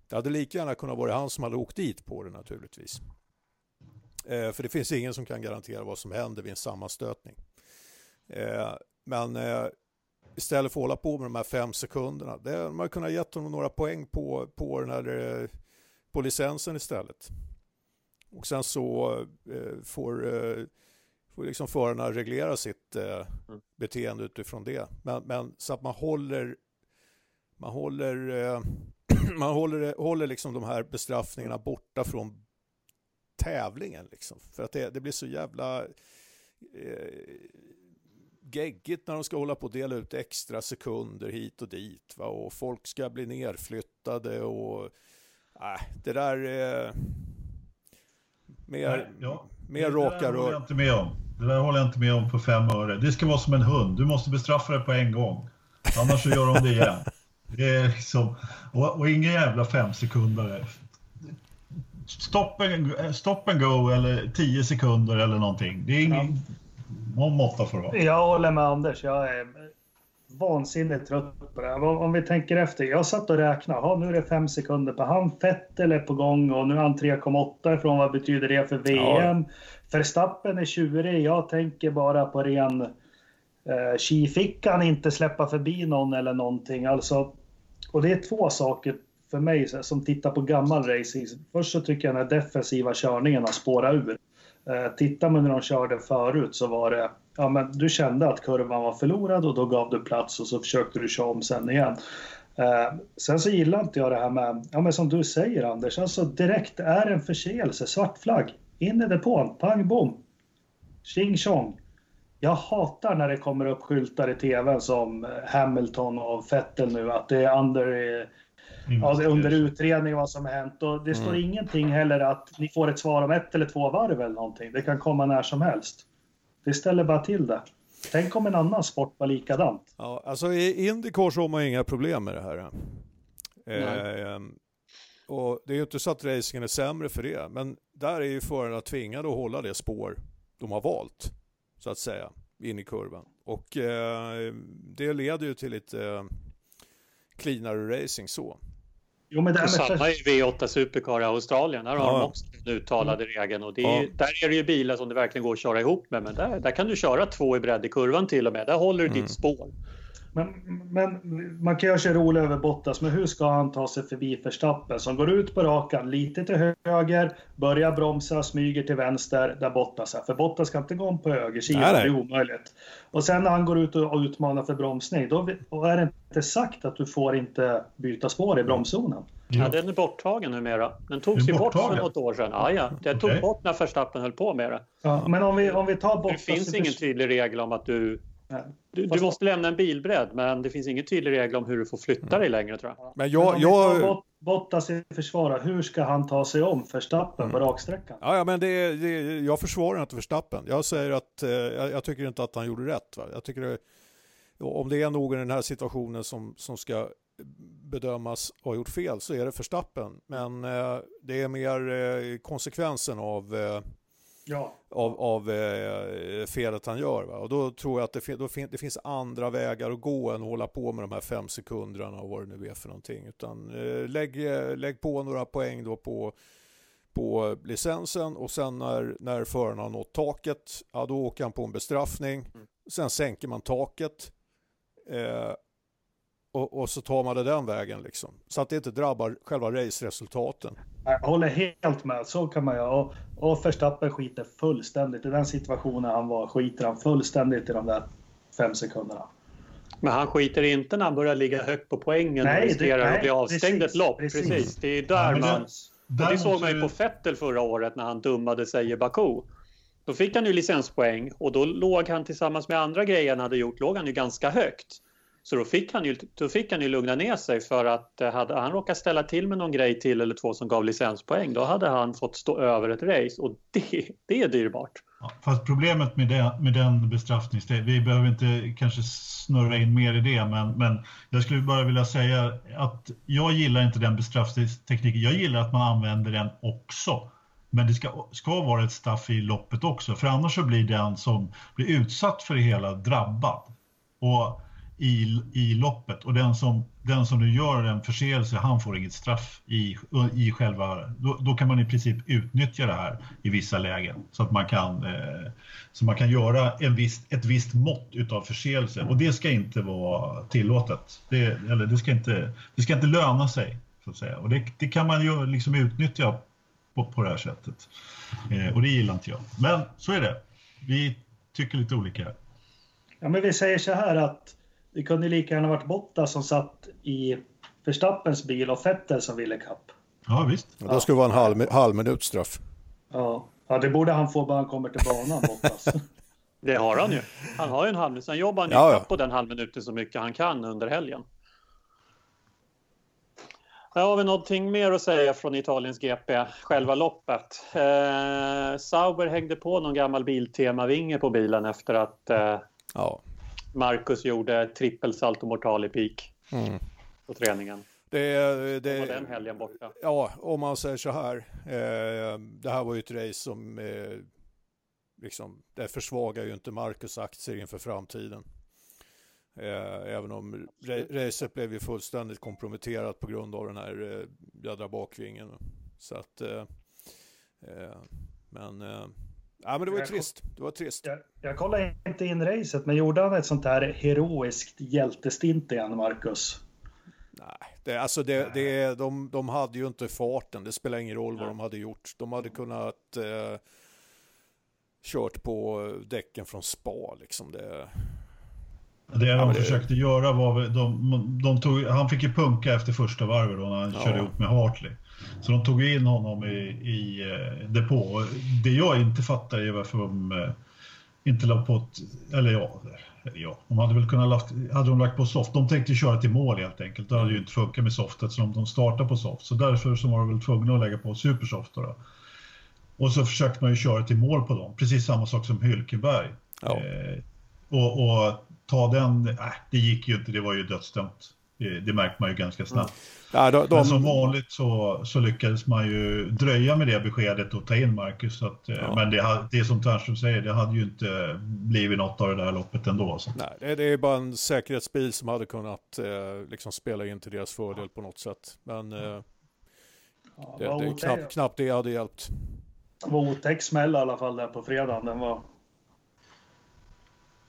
Speaker 3: det hade lika gärna kunnat vara han som hade åkt dit på det naturligtvis. Eh, för det finns ingen som kan garantera vad som händer vid en sammanstötning. Eh, men eh, istället för att hålla på med de här fem sekunderna, det, man hade kunnat gett honom några poäng på, på, den här, eh, på licensen istället. Och sen så eh, får, eh, får liksom förarna reglera sitt eh, mm. beteende utifrån det. Men, men, så att man håller, man håller, eh, man håller, håller liksom de här bestraffningarna borta från tävlingen. Liksom. För att det, det blir så jävla eh, geggigt när de ska hålla på och dela ut extra sekunder hit och dit. Va? Och folk ska bli nerflyttade och äh, det där... Eh, Mer, ja, mer raka rör.
Speaker 1: Jag inte med om. Det där håller jag inte med om för fem öre. Det ska vara som en hund. Du måste bestraffa det på en gång. annars så gör de det igen. Det är liksom, och, och ingen jävla fem sekunder. Stop and, stop and go eller tio sekunder eller någonting. Det är ingen, ja. någon måtta får det vara.
Speaker 4: Jag håller med Anders. Jag är vansinnigt trött på det. Om vi tänker efter. Jag satt och räknade. Ja, nu är det fem sekunder på han. Fettel är på gång och nu är han 3,8 ifrån. Vad betyder det för VM? Ja. Verstappen är tjurig. Jag tänker bara på ren eh, fick han inte släppa förbi någon eller någonting. Alltså, och det är två saker för mig som tittar på gammal racing. Först så tycker jag den defensiva körningen har spårat ur. Eh, tittar man när de körde förut så var det, ja men du kände att kurvan var förlorad och då gav du plats och så försökte du köra om sen igen. Eh, sen så gillar inte jag det här med, ja men som du säger Anders, alltså direkt är en förseelse, svart flagg, in i depån, pang bom, tjing tjong. Jag hatar när det kommer upp skyltar i tv som Hamilton och Vettel nu att det är under, ja, under utredning vad som har hänt. Och det står mm. ingenting heller att ni får ett svar om ett eller två varv eller någonting. Det kan komma när som helst. Det ställer bara till det. Tänk om en annan sport var likadant.
Speaker 3: Ja, alltså i Indycar så har man inga problem med det här. Eh, och det är ju inte så att racingen är sämre för det, men där är ju förarna tvingade att hålla det spår de har valt så att säga, in i kurvan. Och eh, det leder ju till lite eh, cleanare racing så.
Speaker 2: Jo, men det med... Samma i V8 Supercar i Australien, där har ja. de också den uttalade mm. regeln. Och det är, ja. Där är det ju bilar som det verkligen går att köra ihop med, men där, där kan du köra två i bredd i kurvan till och med. Där håller du mm. ditt spår.
Speaker 4: Men, men man kan göra sig rolig över Bottas, men hur ska han ta sig förbi Verstappen som går ut på rakan lite till höger, börjar bromsa, smyger till vänster där Bottas är. För Bottas kan inte gå om på högersidan, det är omöjligt. Och sen när han går ut och utmanar för bromsning, då är det inte sagt att du får inte byta spår i bromszonen.
Speaker 2: Ja, den är borttagen numera. Den togs ju bort för något år sedan. Ja, ja. Den tog okay. bort när Verstappen höll på med det.
Speaker 4: Ja, men om vi, om vi tar Bottas...
Speaker 2: Det finns ingen tydlig regel om att du du, du, måste lämna en bilbredd, men det finns ingen tydlig regel om hur du får flytta dig längre tror jag.
Speaker 4: Men jag... jag... Bottas i försvara, hur ska han ta sig om Verstappen mm. på raksträckan?
Speaker 3: Ja, ja men det, det, jag försvarar inte Verstappen. Jag säger att eh, jag, jag, tycker inte att han gjorde rätt. Va? Jag tycker det, om det är någon i den här situationen som, som ska bedömas ha gjort fel så är det Verstappen. Men eh, det är mer eh, konsekvensen av eh, ja. av, av eh, felet han gör. Va? Och då tror jag att det, då fin det finns andra vägar att gå än att hålla på med de här fem sekunderna och vad det nu är för någonting. Utan eh, lägg, eh, lägg på några poäng då på, på licensen och sen när, när föraren har nått taket, ja, då åker han på en bestraffning. Mm. Sen sänker man taket. Eh, och, och, så tar man det den vägen liksom. Så att det inte drabbar själva raceresultaten.
Speaker 4: Jag håller helt med, så kan man göra. Och, och Verstappen skiter fullständigt. I den situationen han var skiter han fullständigt i de där fem sekunderna.
Speaker 2: Men han skiter inte när han börjar ligga högt på poängen nej, och riskerar det, nej, att bli avstängd precis, ett lopp. Precis. precis. Det är där ja, man... Det, det såg man ju på Vettel förra året när han dummade sig i Baku. Då fick han ju licenspoäng och då låg han tillsammans med andra grejer han hade gjort, låg han ju ganska högt. Så då fick, han ju, då fick han ju lugna ner sig för att eh, hade han råkat ställa till med någon grej till eller två som gav licenspoäng då hade han fått stå över ett race och det, det är dyrbart.
Speaker 1: Ja, fast problemet med, det, med den bestraffningsdelen, vi behöver inte kanske snurra in mer i det, men, men jag skulle bara vilja säga att jag gillar inte den bestraffningstekniken. Jag gillar att man använder den också. Men det ska, ska vara ett straff i loppet också, för annars så blir den som blir utsatt för det hela drabbad. Och i, i loppet och den som, den som nu gör en förseelse, han får inget straff i, i själva... Då, då, kan man i princip utnyttja det här i vissa lägen så att man kan, eh, så man kan göra en viss, ett visst mått utav förseelse och det ska inte vara tillåtet. Det, eller det, ska inte, det ska inte löna sig, så att säga. Och det, det kan man ju liksom utnyttja på, på det här sättet. Eh, och det gillar inte jag. Men så är det. Vi tycker lite olika.
Speaker 4: Ja, men vi säger så här att det kunde lika gärna varit Bottas som satt i Verstappens bil och Vettel som ville kapp.
Speaker 1: Ja, visst.
Speaker 3: Ja, då skulle det vara en halv, halv minut straff.
Speaker 4: Ja. ja, det borde han få bara han kommer till banan, Bottas.
Speaker 2: det har han ju. Han har ju en halv minut. Sen jobbar han ju ja, ja. på den halvminuten så mycket han kan under helgen. Här har vi någonting mer att säga från Italiens GP, själva loppet. Eh, Sauber hängde på någon gammal Biltema-vinge på bilen efter att eh, ja Marcus gjorde trippel salto mortal i peak mm. på träningen.
Speaker 3: Det, det, det
Speaker 2: var den helgen borta.
Speaker 3: Ja, om man säger så här. Eh, det här var ju ett race som eh, liksom, det försvagar ju inte Marcus aktier inför framtiden. Eh, även om racet blev ju fullständigt komprometterat på grund av den här eh, jädra bakvingen. Så att, eh, eh men, eh, ja, men det var ju trist. Det var trist.
Speaker 4: Jag, jag kollade inte in racet, men gjorde han ett sånt här heroiskt hjältestint igen, Marcus?
Speaker 3: Nej, det, alltså det, det, de, de hade ju inte farten. Det spelar ingen roll vad de hade gjort. De hade kunnat eh, kört på däcken från spa liksom. Det,
Speaker 1: det de det... försökte göra var, de, de tog, han fick ju punka efter första varvet då när han ja. körde ihop med Hartley. Så de tog in honom i, i eh, depå. Det jag inte fattar är varför de eh, inte la på ett, eller ja, ja, de hade väl kunnat lagt, hade de lagt på soft. De tänkte köra till mål helt enkelt. Det hade ju inte funkat med softet så de startade på soft. Så därför så var de väl tvungna att lägga på supersoft då. då. Och så försökte man ju köra till mål på dem. Precis samma sak som Hylkenberg. Ja. Eh, och, och, ta den, äh, det gick ju inte, det var ju dödsdömt. Det, det märkte man ju ganska snabbt. Mm. Ja, de, de... Men som vanligt så, så lyckades man ju dröja med det beskedet och ta in Marcus. Att, eh, ja. Men det, det som Ternström säger, det hade ju inte blivit något av det där loppet ändå. Så.
Speaker 3: Nej, det, det är bara en säkerhetsbil som hade kunnat eh, liksom spela in till deras fördel på något sätt. Men eh, ja, det, det är knappt, knappt det hade hjälpt.
Speaker 4: Det var otäck smäll i alla fall där på fredagen. Den var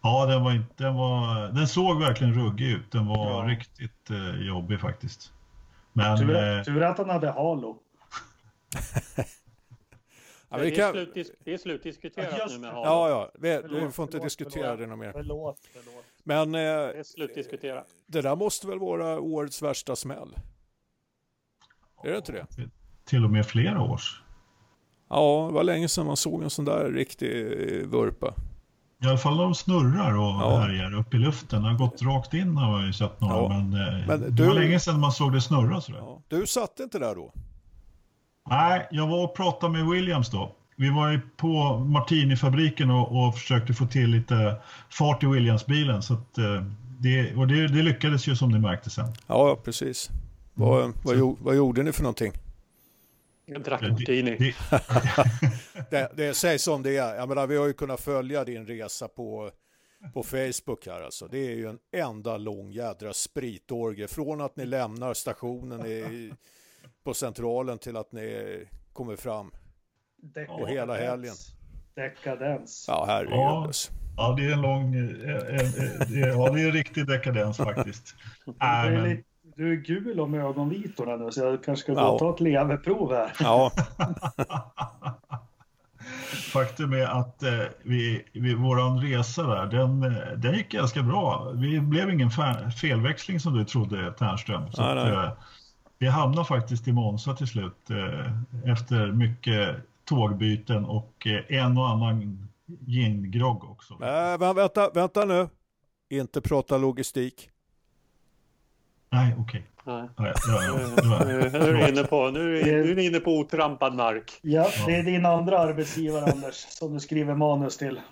Speaker 1: Ja, den, var inte, den, var, den såg verkligen ruggig ut. Den var ja. riktigt eh, jobbig faktiskt.
Speaker 4: Men, tur, eh, tur att han hade halo.
Speaker 2: ja, det, kan... är slutdis det är slutdiskuterat Just... nu med Halo.
Speaker 3: Ja, ja. Vi, förlåt, vi får inte förlåt, diskutera
Speaker 4: förlåt.
Speaker 3: det något mer.
Speaker 4: Förlåt, förlåt.
Speaker 3: Men eh,
Speaker 2: det är slutdiskuterat.
Speaker 3: Det där måste väl vara årets värsta smäll? Är det inte det?
Speaker 1: Till, till och med flera års.
Speaker 3: Ja, det var länge sedan man såg en sån där riktig vurpa.
Speaker 1: I alla fall de snurrar och ja. härjar upp i luften. Det har gått rakt in har jag ju sett några. Ja. Men, eh, men du... det var länge sedan man såg det snurra sådär. Ja.
Speaker 3: Du satt inte där då?
Speaker 1: Nej, jag var och pratade med Williams då. Vi var ju på Martini-fabriken och, och försökte få till lite fart i Williams-bilen. Så att, eh, det, och det, det, lyckades ju som ni märkte sen.
Speaker 3: Ja, precis. Vad, mm. vad, vad gjorde ni för någonting?
Speaker 2: Jag drack martini. Det,
Speaker 3: det, det sägs som det är. Jag menar, vi har ju kunnat följa din resa på, på Facebook här alltså. Det är ju en enda lång jädra spritorgie. Från att ni lämnar stationen i, på centralen till att ni kommer fram. Dekadens. Och hela helgen.
Speaker 4: Dekadens.
Speaker 3: Ja, herregud. Ja. Alltså.
Speaker 1: Ja, det är en lång, eh, eh, eh, ja det är en riktig dekadens faktiskt.
Speaker 4: Äh, men... Du är gul om ögonvitorna nu så jag kanske ska gå ja. och ta ett leverprov här.
Speaker 3: Ja.
Speaker 1: Faktum är att eh, vi, vi, våran resa där, den, den gick ganska bra. Vi blev ingen felväxling som du trodde, Ternström. Så nej, nej. Att, eh, vi hamnade faktiskt i Monza till slut eh, efter mycket tågbyten och eh, en och annan gingrogg också.
Speaker 3: Äh, vänta, vänta nu. Inte prata logistik.
Speaker 1: Nej, okej. Okay.
Speaker 2: Ja, ja, nu, är du inne på, nu, är, nu är inne på otrampad mark.
Speaker 4: Ja, det är din andra arbetsgivare Anders som du skriver manus till.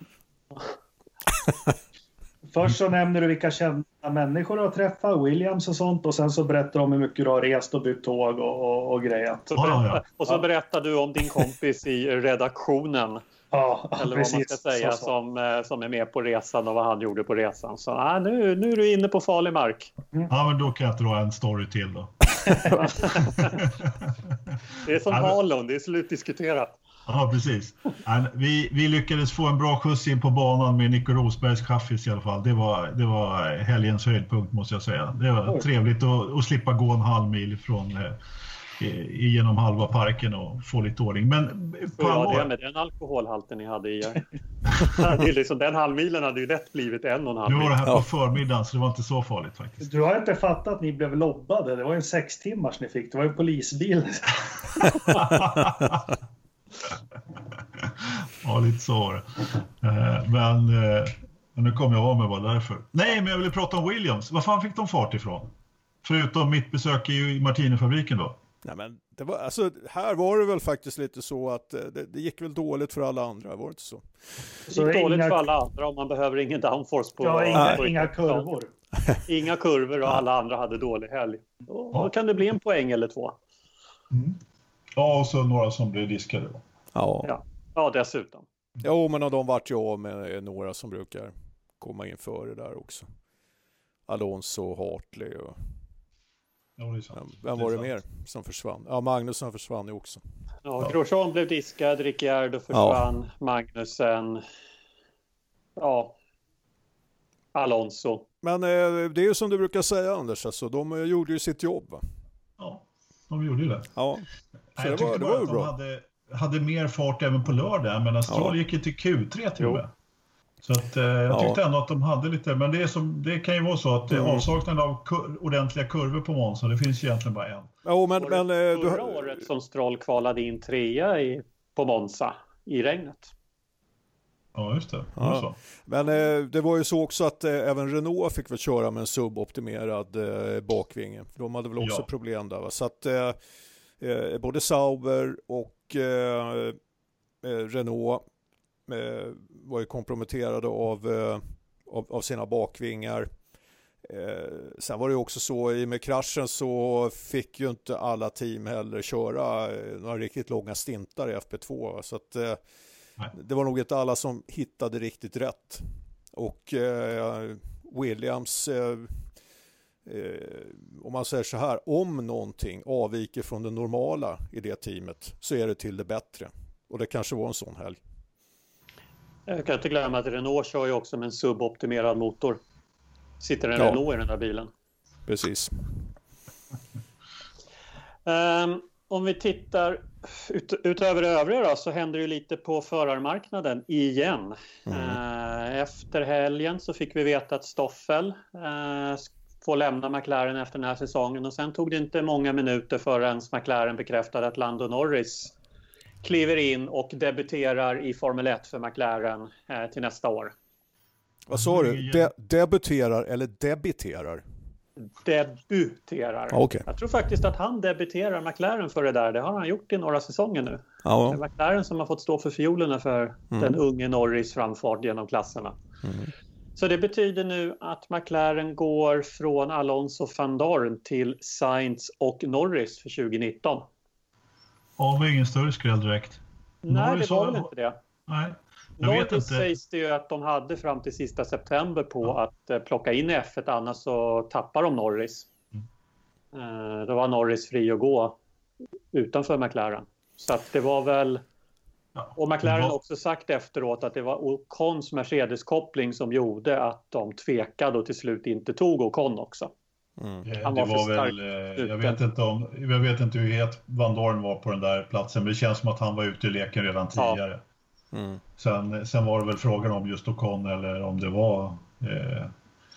Speaker 4: Först så nämner du vilka kända människor du har träffat, Williams och sånt och sen så berättar du om hur mycket du har rest och byggt tåg och, och, och grejer.
Speaker 2: Så berättar, och så berättar du om din kompis i redaktionen
Speaker 4: Ja,
Speaker 2: Eller precis, vad man ska säga som, eh, som är med på resan och vad han gjorde på resan. Så ah, nu, nu är du inne på farlig mark.
Speaker 1: Mm. Ja, men då kan jag dra en story till då.
Speaker 2: det är som Harlon, det är slutdiskuterat.
Speaker 1: Ja, precis. Vi, vi lyckades få en bra skjuts in på banan med Nico Rosbergs chaffis i alla fall. Det var, det var helgens höjdpunkt måste jag säga. Det var Oj. trevligt att, att slippa gå en halv mil från eh, genom halva parken och få lite ordning. Men
Speaker 2: på ja, det med den alkoholhalten ni hade i er. det är liksom, den halvmilen hade ju lätt blivit en och en halv
Speaker 1: Nu var det här på förmiddagen så det var inte så farligt faktiskt.
Speaker 4: Du har inte fattat att ni blev lobbade. Det var ju en sex timmars ni fick. Det var ju en polisbil.
Speaker 1: ja, lite så var det. Eh, men, eh, men nu kom jag av mig bara därför. Nej, men jag ville prata om Williams. Var fan fick de fart ifrån? Förutom mitt besök i Martinifabriken då.
Speaker 3: Nej, men det var, alltså, här var det väl faktiskt lite så att eh, det, det gick väl dåligt för alla andra, var det inte så?
Speaker 2: Det gick dåligt inga... för alla andra om man behöver ingen downforce på...
Speaker 4: Ja, inga, inga kurvor.
Speaker 2: Inga kurvor och alla andra hade dålig helg. Då, då kan det bli en poäng eller två.
Speaker 1: Mm. Ja, och så några som blev diskade.
Speaker 3: Ja.
Speaker 2: ja. Ja, dessutom.
Speaker 3: Jo, men de vart ju av med några som brukar komma in före där också. Alonso och Hartley och...
Speaker 1: Ja, det är sant.
Speaker 3: Vem var det, det mer som försvann? Ja, Magnusson försvann ju också.
Speaker 2: Ja, Grosjean blev diskad, Ricciardo försvann, ja. Magnussen. Ja, Alonso.
Speaker 3: Men eh, det är ju som du brukar säga Anders, alltså, de eh, gjorde ju sitt jobb. Va?
Speaker 1: Ja, de gjorde ju det.
Speaker 3: Ja,
Speaker 1: så Nej, det, var, det var ju bra. De hade, hade mer fart även på lördag, men Stroll ja. gick ju till Q3 till och med. Så att, eh, jag tyckte ja. ändå att de hade lite, men det, är som, det kan ju vara så att mm. avsaknaden av kur, ordentliga kurvor på Monza, det finns egentligen bara en.
Speaker 3: Jo, men, men,
Speaker 2: eh, förra du... året som Stroll kvalade in trea i, på Monza i regnet.
Speaker 1: Ja, just det. Ja.
Speaker 3: Men eh, det var ju så också att eh, även Renault fick väl köra med en suboptimerad eh, bakvinge. De hade väl också ja. problem där. Va? Så att eh, eh både Sauber och eh, var ju komprometterade av, av, av, sina bakvingar. sen var det också så i och med kraschen så fick ju inte alla team heller köra några riktigt långa stintar i FP2. Så att det var nog inte alla som hittade riktigt rätt. Och eh, Williams, eh, eh, om man säger så här, om någonting avviker från det normala i det teamet så är det till det bättre. Och det kanske var en sån helg.
Speaker 2: Jag kan inte glömma att Renault kör ju också med en suboptimerad motor. Sitter en ja. Renault i den där bilen.
Speaker 3: Precis.
Speaker 2: Um, om vi tittar ut, utöver det övriga då, så händer det lite på förarmarknaden igen. Mm. Eh, efter helgen så fick vi veta att Stoffel eh, får lämna McLaren efter den här säsongen och sen tog det inte många minuter förrän McLaren bekräftade att Lando Norris kliver in och debuterar i Formel 1 för McLaren eh, till nästa år.
Speaker 3: Vad sa du? De debuterar eller debiterar?
Speaker 2: debuterar.
Speaker 3: Okay.
Speaker 2: Jag tror faktiskt att han debuterar McLaren för det där. Det har han gjort i några säsonger nu.
Speaker 3: Ja.
Speaker 2: Det är McLaren som har fått stå för fiolerna för mm. den unge Norris framfart genom klasserna. Mm. Så det betyder nu att McLaren går från Alonso van Dorn till Sainz och Norris för 2019.
Speaker 1: Det var ingen större skräll direkt.
Speaker 2: Nej, Norris det var väl inte det.
Speaker 1: Nej.
Speaker 2: Jag vet inte. sägs det ju att de hade fram till sista september på ja. att eh, plocka in F1 annars så tappar de Norris. Mm. Eh, då var Norris fri att gå utanför McLaren. Så att det var väl... Ja. Och McLaren har också sagt efteråt att det var Ocons Mercedes-koppling som gjorde att de tvekade och till slut inte tog Ocon också.
Speaker 1: Mm. Han var, det var väl, eh, jag, vet inte om, jag vet inte hur het Van Dorn var på den där platsen, men det känns som att han var ute i leken redan tidigare. Ja. Mm. Sen, sen var det väl frågan om just Ocon eller om det var eh,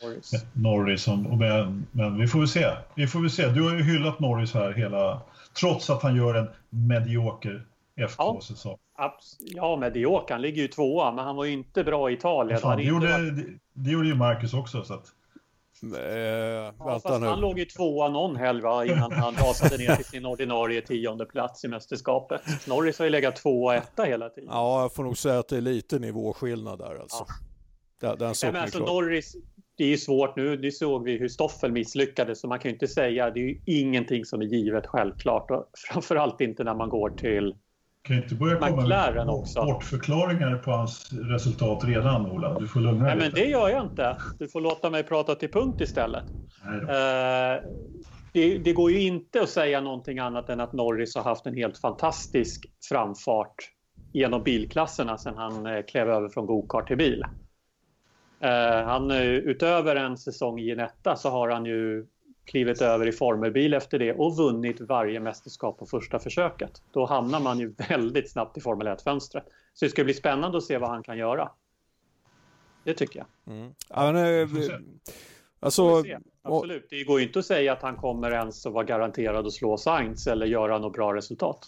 Speaker 1: Norris. Norris som, men, men vi får väl se. Vi får väl se. Du har ju hyllat Norris här hela, trots att han gör en medioker F2-säsong.
Speaker 2: Ja, ja, medioker. Han ligger ju tvåa, men han var ju inte bra i Italien.
Speaker 1: Fan, det, gjorde, varit... det, det, gjorde ju Marcus också. Så att...
Speaker 2: Eh, ja, fast nu. han låg ju tvåa någon helg innan han rasade ner till sin ordinarie tionde plats i mästerskapet. Norris har ju legat tvåa etta hela tiden.
Speaker 3: Ja, jag får nog säga att det är lite nivåskillnad där alltså. Ja. Den,
Speaker 2: den Nej, alltså, Norris, det är ju svårt nu. Nu såg vi hur Stoffel misslyckades så man kan ju inte säga, det är ju ingenting som är givet självklart och framförallt inte när man går till
Speaker 1: kan inte börja komma
Speaker 2: McLaren med också.
Speaker 1: bortförklaringar på hans resultat redan, Ola. Du får lugna
Speaker 2: dig. Nej, men det gör jag inte. Du får låta mig prata till punkt istället. Eh, det, det, går ju inte att säga någonting annat än att Norris har haft en helt fantastisk framfart genom bilklasserna sedan han eh, klev över från gokart till bil. Eh, han, utöver en säsong i Ginetta så har han ju klivit över i formelbil efter det och vunnit varje mästerskap på första försöket. Då hamnar man ju väldigt snabbt i Formel 1-fönstret. Så det ska bli spännande att se vad han kan göra. Det tycker jag. Mm.
Speaker 3: Ja, men, eh, alltså,
Speaker 2: Absolut, det går ju inte att säga att han kommer ens att vara garanterad att slå Sainz eller göra något bra resultat.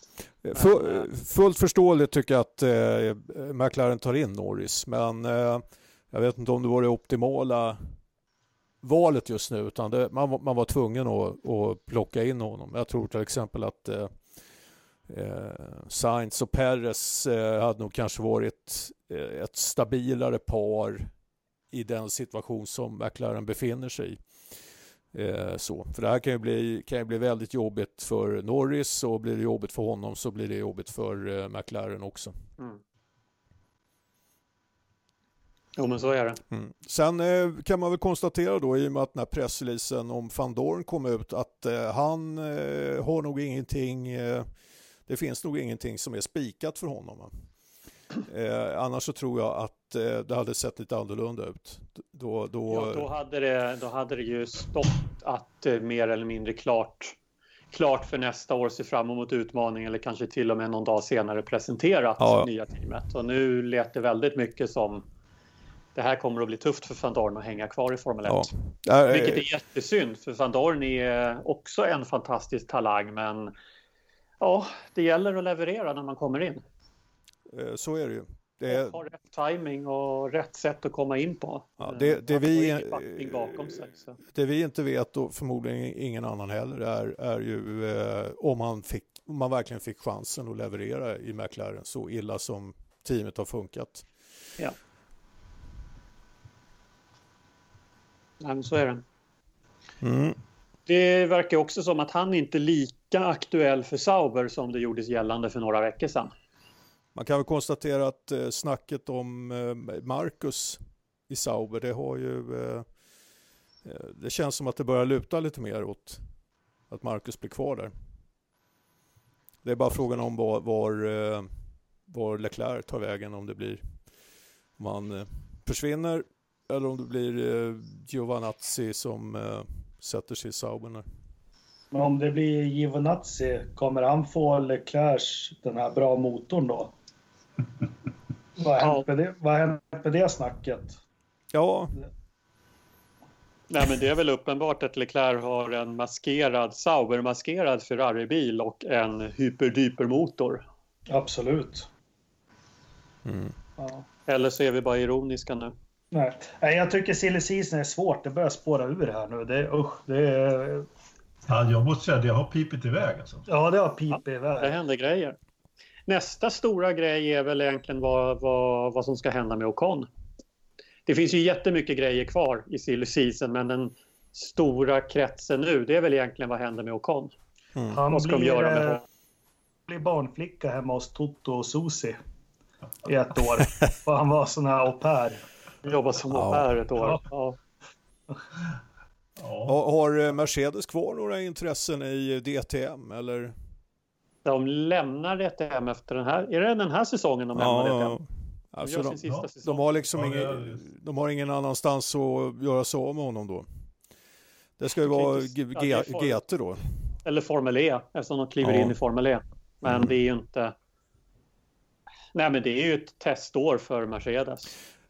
Speaker 3: Full, fullt förståeligt tycker jag att eh, McLaren tar in Norris, men eh, jag vet inte om det var det optimala valet just nu utan det, man, man var tvungen att, att plocka in honom. Jag tror till exempel att eh, eh, Sainz och Perez eh, hade nog kanske varit eh, ett stabilare par i den situation som McLaren befinner sig i. Eh, så. För det här kan ju, bli, kan ju bli väldigt jobbigt för Norris och blir det jobbigt för honom så blir det jobbigt för eh, McLaren också. Mm.
Speaker 2: Jo, men så är det.
Speaker 3: Mm. Sen eh, kan man väl konstatera då i och med att den här pressreleasen om van Dorn kom ut att eh, han eh, har nog ingenting, eh, det finns nog ingenting som är spikat för honom. Eh, annars så tror jag att eh, det hade sett lite annorlunda ut.
Speaker 2: Då, då... Ja, då, hade det, då hade det ju stått att mer eller mindre klart klart för nästa år, se fram emot utmaning eller kanske till och med någon dag senare presenterat ja. nya teamet. Och nu lät det väldigt mycket som det här kommer att bli tufft för van Dorn att hänga kvar i Formel 1. Ja. Vilket är jättesynd, för van Dorn är också en fantastisk talang, men ja, det gäller att leverera när man kommer in.
Speaker 3: Eh, så är det ju. Det är...
Speaker 2: Ha rätt timing och rätt sätt att komma in på.
Speaker 3: Ja, det, det, vi, sig, det vi inte vet och förmodligen ingen annan heller är, är ju eh, om, man fick, om man verkligen fick chansen att leverera i McLaren så illa som teamet har funkat.
Speaker 2: Ja. Nej, men så är det. Mm. Det verkar också som att han inte är lika aktuell för Sauber som det gjordes gällande för några veckor sedan.
Speaker 3: Man kan väl konstatera att eh, snacket om eh, Marcus i Sauber, det har ju... Eh, det känns som att det börjar luta lite mer åt att Marcus blir kvar där. Det är bara frågan om var, var, var Leclerc tar vägen, om det blir... Om han försvinner eller om det blir eh, Giovanazzi som eh, sätter sig i Sauberna.
Speaker 4: Men om det blir Giovanazzi, kommer han få Leclercs, den här bra motorn då? vad har hänt det, vad hänt med det snacket?
Speaker 3: Ja.
Speaker 2: Nej, men det är väl uppenbart att Leclerc har en maskerad, Sauber-maskerad Ferrari-bil och en hyperdyper-motor.
Speaker 4: Absolut.
Speaker 2: Mm. Ja. Eller så är vi bara ironiska nu.
Speaker 4: Nej, jag tycker silly season är svårt. Det börjar spåra ur här nu. Det, usch, det är...
Speaker 1: Ja, jag måste säga att det har pipit iväg. Alltså.
Speaker 4: Ja, det har pipit ja, iväg.
Speaker 2: Det händer grejer. Nästa stora grej är väl egentligen vad, vad, vad som ska hända med Ocon. Det finns ju jättemycket grejer kvar i silly season, men den stora kretsen nu, det är väl egentligen vad händer med Ocon.
Speaker 4: Mm. Han vad ska blir, de göra med honom? blir barnflicka hemma hos Toto och Susi i ett år. Han var sån här au pair.
Speaker 2: Jobbat som au pair ett år. Ja.
Speaker 3: Ja. Har eh, Mercedes kvar några intressen i DTM eller?
Speaker 2: De lämnar DTM efter den här, är det den här säsongen de lämnar ja, DTM?
Speaker 3: De, alltså de, ja. de, har liksom ja, ingen, de har ingen annanstans att göra sig av med honom då. Det ska ju vara GT då.
Speaker 2: Eller Formel E, eftersom de kliver in i Formel E. Men mm. det är ju inte... Nej, men det är ju ett testår för Mercedes.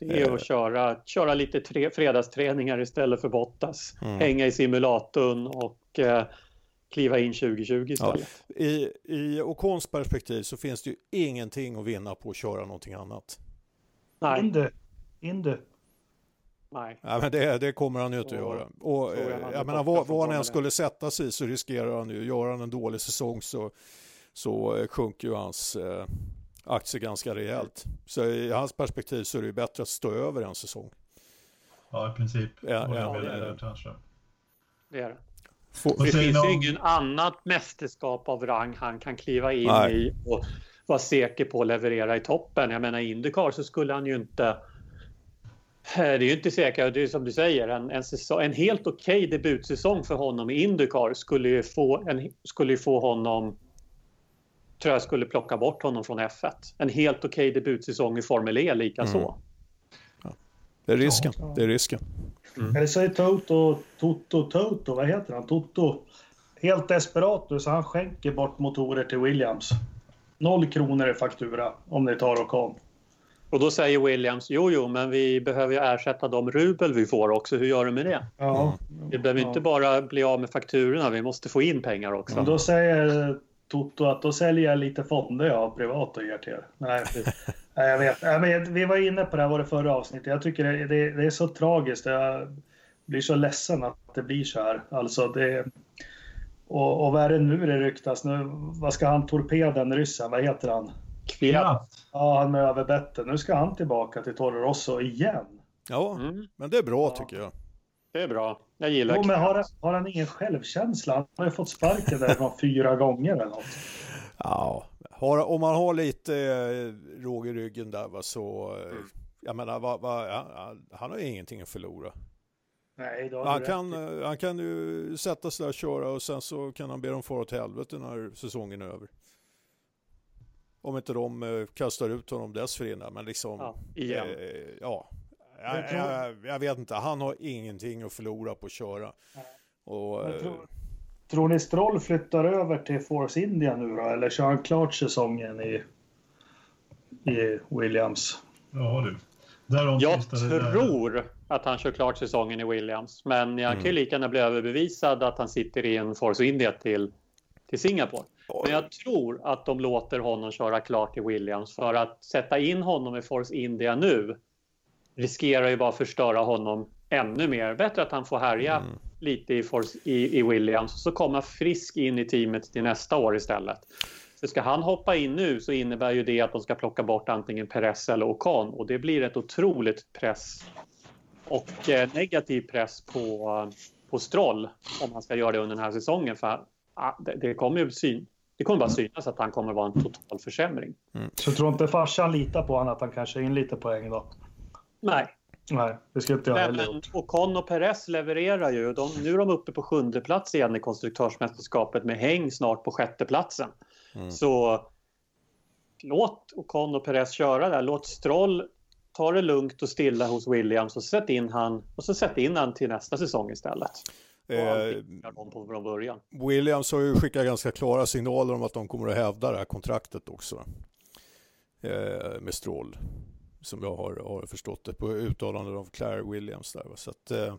Speaker 2: Det är att köra, köra lite tre, fredagsträningar istället för Bottas. Mm. Hänga i simulatorn och eh, kliva in 2020 istället.
Speaker 3: Ja. I, I Ocons perspektiv så finns det ju ingenting att vinna på att köra någonting annat.
Speaker 4: Nej. Indy. Indy.
Speaker 3: Nej. Ja, men det, det kommer han ju inte att göra. Och, eh, jag menar, vad, vad han än skulle sätta sig i så riskerar han ju, gör han en dålig säsong så, så eh, sjunker ju hans eh, aktier ganska rejält. Så i hans perspektiv så är det ju bättre att stå över en säsong.
Speaker 1: Ja, i princip. Ja, ja, det, är
Speaker 2: det. det är det. det finns ju ingen annat mästerskap av rang han kan kliva in Nej. i och vara säker på att leverera i toppen. Jag menar Indycar så skulle han ju inte eh, det är ju inte säkert, det är som du säger, en, en, säsong, en helt okej okay debutsäsong för honom i Indycar skulle ju få, en, skulle ju få honom tror jag skulle plocka bort honom från F1. En helt okej okay debutsäsong i Formel E likaså. Mm.
Speaker 3: Ja. Det är risken. Ja. Det är risken.
Speaker 4: Mm. Eller så är Toto, Toto, Toto, vad heter han? Toto. Helt desperat nu så han skänker bort motorer till Williams. Noll kronor i faktura om ni tar och kom.
Speaker 2: Och då säger Williams, jo jo, men vi behöver ju ersätta de rubel vi får också. Hur gör du med det? Ja. Vi behöver ja. inte bara bli av med fakturorna, vi måste få in pengar också.
Speaker 4: Men då säger Toto att då säljer jag lite fonder jag har privat och ger till er. Nej, nej jag vet. Nej, men vi var inne på det här var det förra avsnittet. Jag tycker det, det, det är så tragiskt. Jag, blir så ledsen att det blir så här. Alltså det, och, och vad är det nu det ryktas? Nu, vad ska han torpeden, ryssen, vad heter han?
Speaker 2: Kviat.
Speaker 4: Ja, han med överbetten. Nu ska han tillbaka till Toro Rosso igen.
Speaker 3: Ja, mm. men det är bra ja. tycker jag.
Speaker 2: Det är bra. Jag gillar
Speaker 4: jo, men har, har, han ingen självkänsla? Han har ju fått sparken därifrån fyra gånger eller något.
Speaker 3: Ja, har, om man har lite eh, råg i ryggen där va, så, eh, mm. jag menar, va, va, han, han har ju ingenting att förlora.
Speaker 4: Nej,
Speaker 3: han, kan, eh, han kan ju sätta sig där och köra och sen så kan han be dem fara åt helvete när säsongen är över. Om inte de uh, kastar ut honom dessförinnan, men liksom... Ja, igen. Eh, ja. Jag, tror... jag, jag, vet inte, han har ingenting att förlora på att köra. Och,
Speaker 4: eh, tror, tror ni Stroll flyttar över till Force India nu då, eller kör han klart säsongen i, i Williams?
Speaker 1: Ja du.
Speaker 2: jag tror där. att han kör klart säsongen i Williams, men jag mm. kan ju lika gärna bli överbevisad att han sitter i en Force India till, till Singapore. Men jag tror att de låter honom köra klart i Williams för att sätta in honom i Force India nu riskerar ju bara att förstöra honom ännu mer. Bättre att han får härja mm. lite i, Force, i, i Williams så komma frisk in i teamet till nästa år istället. Så ska han hoppa in nu så innebär ju det att de ska plocka bort antingen Perez eller Ocon och det blir ett otroligt press och eh, negativ press på, på Stroll om han ska göra det under den här säsongen. För ah, det, det kommer ju syn, det kommer bara synas att han kommer vara en total försämring.
Speaker 4: Mm. Så tror inte farsan litar på honom att han kanske in lite poäng då?
Speaker 2: Nej.
Speaker 4: Nej, det ska inte jag heller
Speaker 2: gjort. Ocon och Perez levererar ju. De, nu är de uppe på sjunde plats igen i konstruktörsmästerskapet med häng snart på sjätteplatsen. Mm. Så låt Ocon och Perez köra där. Låt Stroll ta det lugnt och stilla hos Williams och sätt in han och så sätt in han till nästa säsong istället. Eh, på början.
Speaker 3: Williams har ju skickat ganska klara signaler om att de kommer att hävda det här kontraktet också. Eh, med Stroll. Som jag har, har förstått det på uttalanden av Claire Williams. Där, så att, eh,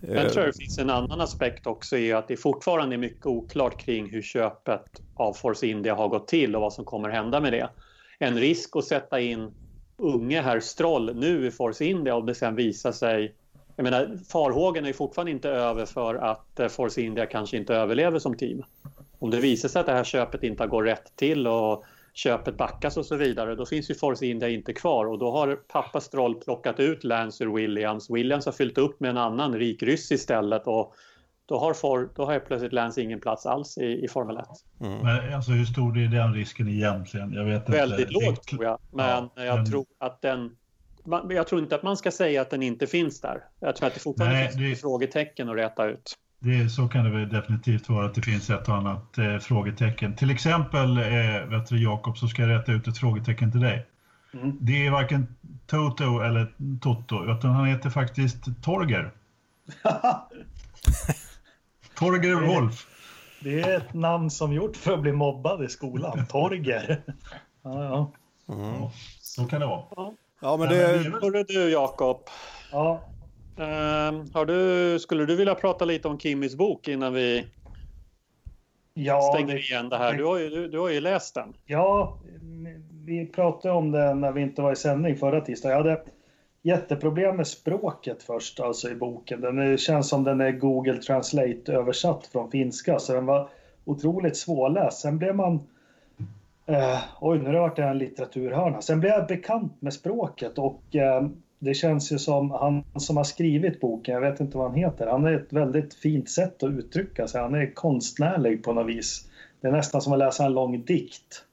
Speaker 2: jag tror det finns en annan aspekt också i att det fortfarande är mycket oklart kring hur köpet av Force India har gått till och vad som kommer hända med det. En risk att sätta in unge herr Stroll nu i Force India och det sen visar sig jag menar, farhågen är fortfarande inte över för att eh, Force India kanske inte överlever som team. Om det visar sig att det här köpet inte har gått rätt till och köpet backas och så vidare, då finns ju Force India inte kvar och då har pappa Stroll plockat ut Lance ur Williams. Williams har fyllt upp med en annan rik ryss istället och då har, for, då har plötsligt Lance ingen plats alls i, i Formel 1.
Speaker 1: Mm. Men alltså hur stor är den risken egentligen? Jag vet
Speaker 2: Väldigt inte. lågt tror jag, men ja, jag men... tror att den jag tror inte att man ska säga att den inte finns där. Jag tror att det fortfarande Nej, finns det... frågetecken att räta ut.
Speaker 1: Det, så kan det väl definitivt vara att det finns ett och annat eh, frågetecken. Till exempel, eh, vet du, Jakob, så ska jag rätta ut ett frågetecken till dig. Mm. Det är varken Toto eller Toto, utan han heter faktiskt Torger. Torger Wolf.
Speaker 4: Det är ett namn som gjort för att bli mobbad i skolan. Torger. ja, ja.
Speaker 1: Mm. Så kan det vara.
Speaker 3: Ja, men det...
Speaker 2: Hörru du, Jakob.
Speaker 4: Ja.
Speaker 2: Har du, skulle du vilja prata lite om Kimmys bok innan vi ja, stänger det, igen det här? Du har, ju, du, du, har ju läst den.
Speaker 4: Ja, vi pratade om det när vi inte var i sändning förra tisdagen. Jag hade jätteproblem med språket först, alltså i boken. Den känns som den är Google Translate översatt från finska, så den var otroligt svårläst. Sen blev man Eh, oj, nu har det varit en litteraturhörna. Sen blev jag bekant med språket och eh, det känns ju som han som har skrivit boken, jag vet inte vad han heter, han har ett väldigt fint sätt att uttrycka sig. Han är konstnärlig på något vis. Det är nästan som att läsa en lång dikt.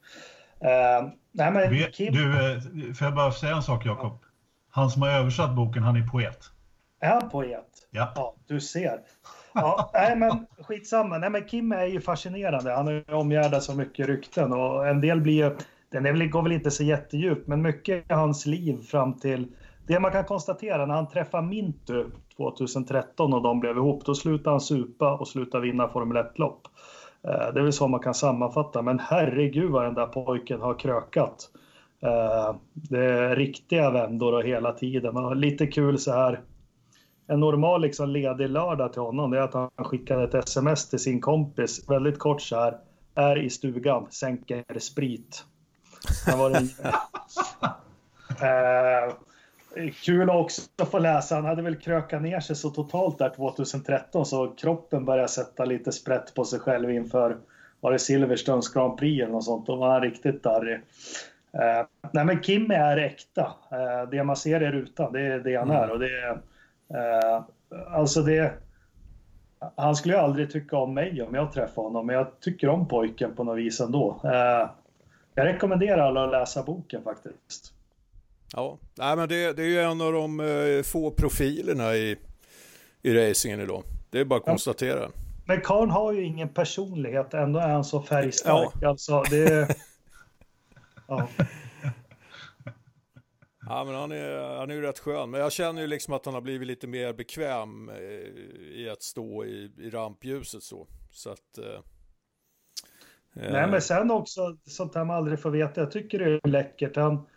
Speaker 1: Eh, nej, men Kim... Du, eh, får jag bara säga en sak Jakob? Han som har översatt boken, han är poet.
Speaker 4: Är han poet?
Speaker 1: Ja.
Speaker 4: ja du ser. Ja, nej men skitsamma. Nej men Kim är ju fascinerande. Han är omgärdad så mycket rykten och en del blir ju, den är väl, går väl inte så jättedjupt, men mycket i hans liv fram till det man kan konstatera när han träffade Mintu 2013 och de blev ihop, då slutade han supa och slutade vinna Formel 1-lopp. Eh, det är väl så man kan sammanfatta, men herregud vad den där pojken har krökat. Eh, det är riktiga vändor och hela tiden och lite kul så här en normal liksom ledig lördag till honom det är att han skickar ett sms till sin kompis väldigt kort så här. Är i stugan, sänker sprit. Han var en, uh, Kul också att få läsa. Han hade väl krökat ner sig så totalt där 2013 så kroppen började sätta lite sprätt på sig själv inför var det Silverstones Grand Prix eller något sånt. Då var han riktigt darrig. Uh, nej men Kim är äkta. Uh, det man ser i rutan, det är det han är. Och det uh, alltså det... Han skulle ju aldrig tycka om mig om jag träffade honom, men jag tycker om pojken på något vis ändå. jag rekommenderar alla att läsa boken faktiskt.
Speaker 3: Ja, Nej, men det, det är ju en av de uh, få profilerna i, i racingen idag. Det är bara att konstatera. Ja.
Speaker 4: Men Karn har ju ingen personlighet, ändå är han så färgstark. Ja. Alltså, det...
Speaker 3: ja. Ja, men han är, han är ju rätt skön, men jag känner ju liksom att han har blivit lite mer bekväm eh, i att stå i, i rampljuset så. Så att... Eh,
Speaker 4: Nej, men sen också sånt här man aldrig får veta. Jag tycker det är läckert. Han,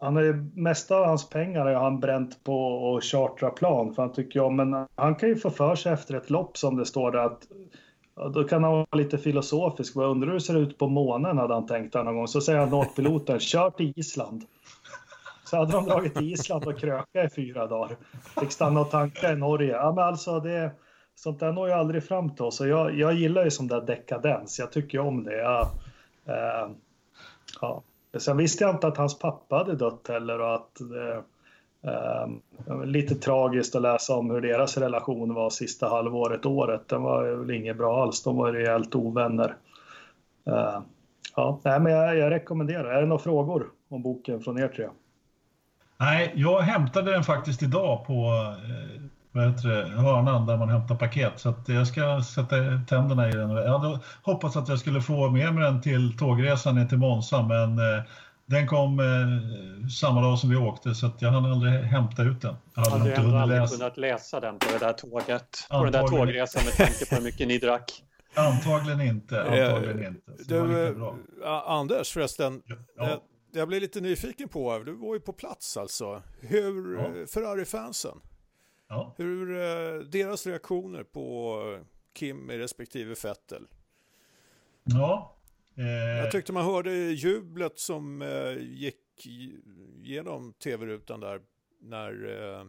Speaker 4: han är, mesta av hans pengar har han bränt på att chartra plan för han tycker om... men han kan ju få för sig efter ett lopp som det står där att då kan han vara lite filosofisk. Vad undrar hur det ser ut på månen hade han tänkt någon gång. Så säger han åt piloten, kör till Island. Så hade de dragit till Island och kröka i fyra dagar. Fick stanna och tanka i Norge. Ja, men alltså det, sånt där når ju aldrig fram till oss. jag, jag gillar ju sån där dekadens. Jag tycker om det. Jag, eh, ja. Sen visste jag inte att hans pappa hade dött heller och att det, eh, lite tragiskt att läsa om hur deras relation var sista halvåret, året. Den var väl inget bra alls. De var rejält ovänner. Eh, ja, nej, men jag, jag rekommenderar. Är det några frågor om boken från er tre?
Speaker 1: Nej, jag hämtade den faktiskt idag på eh, vad heter det, hörnan där man hämtar paket. Så att jag ska sätta tänderna i den. Jag hade hoppats att jag skulle få med mig den till tågresan ner till Monza men eh, den kom eh, samma dag som vi åkte så att jag hann aldrig hämta ut den.
Speaker 2: Jag hade, hade inte aldrig läsa. kunnat läsa den på det där tåget, på den där tågresan med tanke på hur mycket ni drack.
Speaker 1: Antagligen inte. Antagligen inte.
Speaker 3: Du, äh, Anders förresten, ja. jag blev lite nyfiken på, du var ju på plats alltså. Hur, ja. Ferrari-fansen? Ja. Hur eh, deras reaktioner på Kim respektive Fettel?
Speaker 1: Ja.
Speaker 3: Eh... Jag tyckte man hörde jublet som eh, gick genom tv-rutan där när, eh,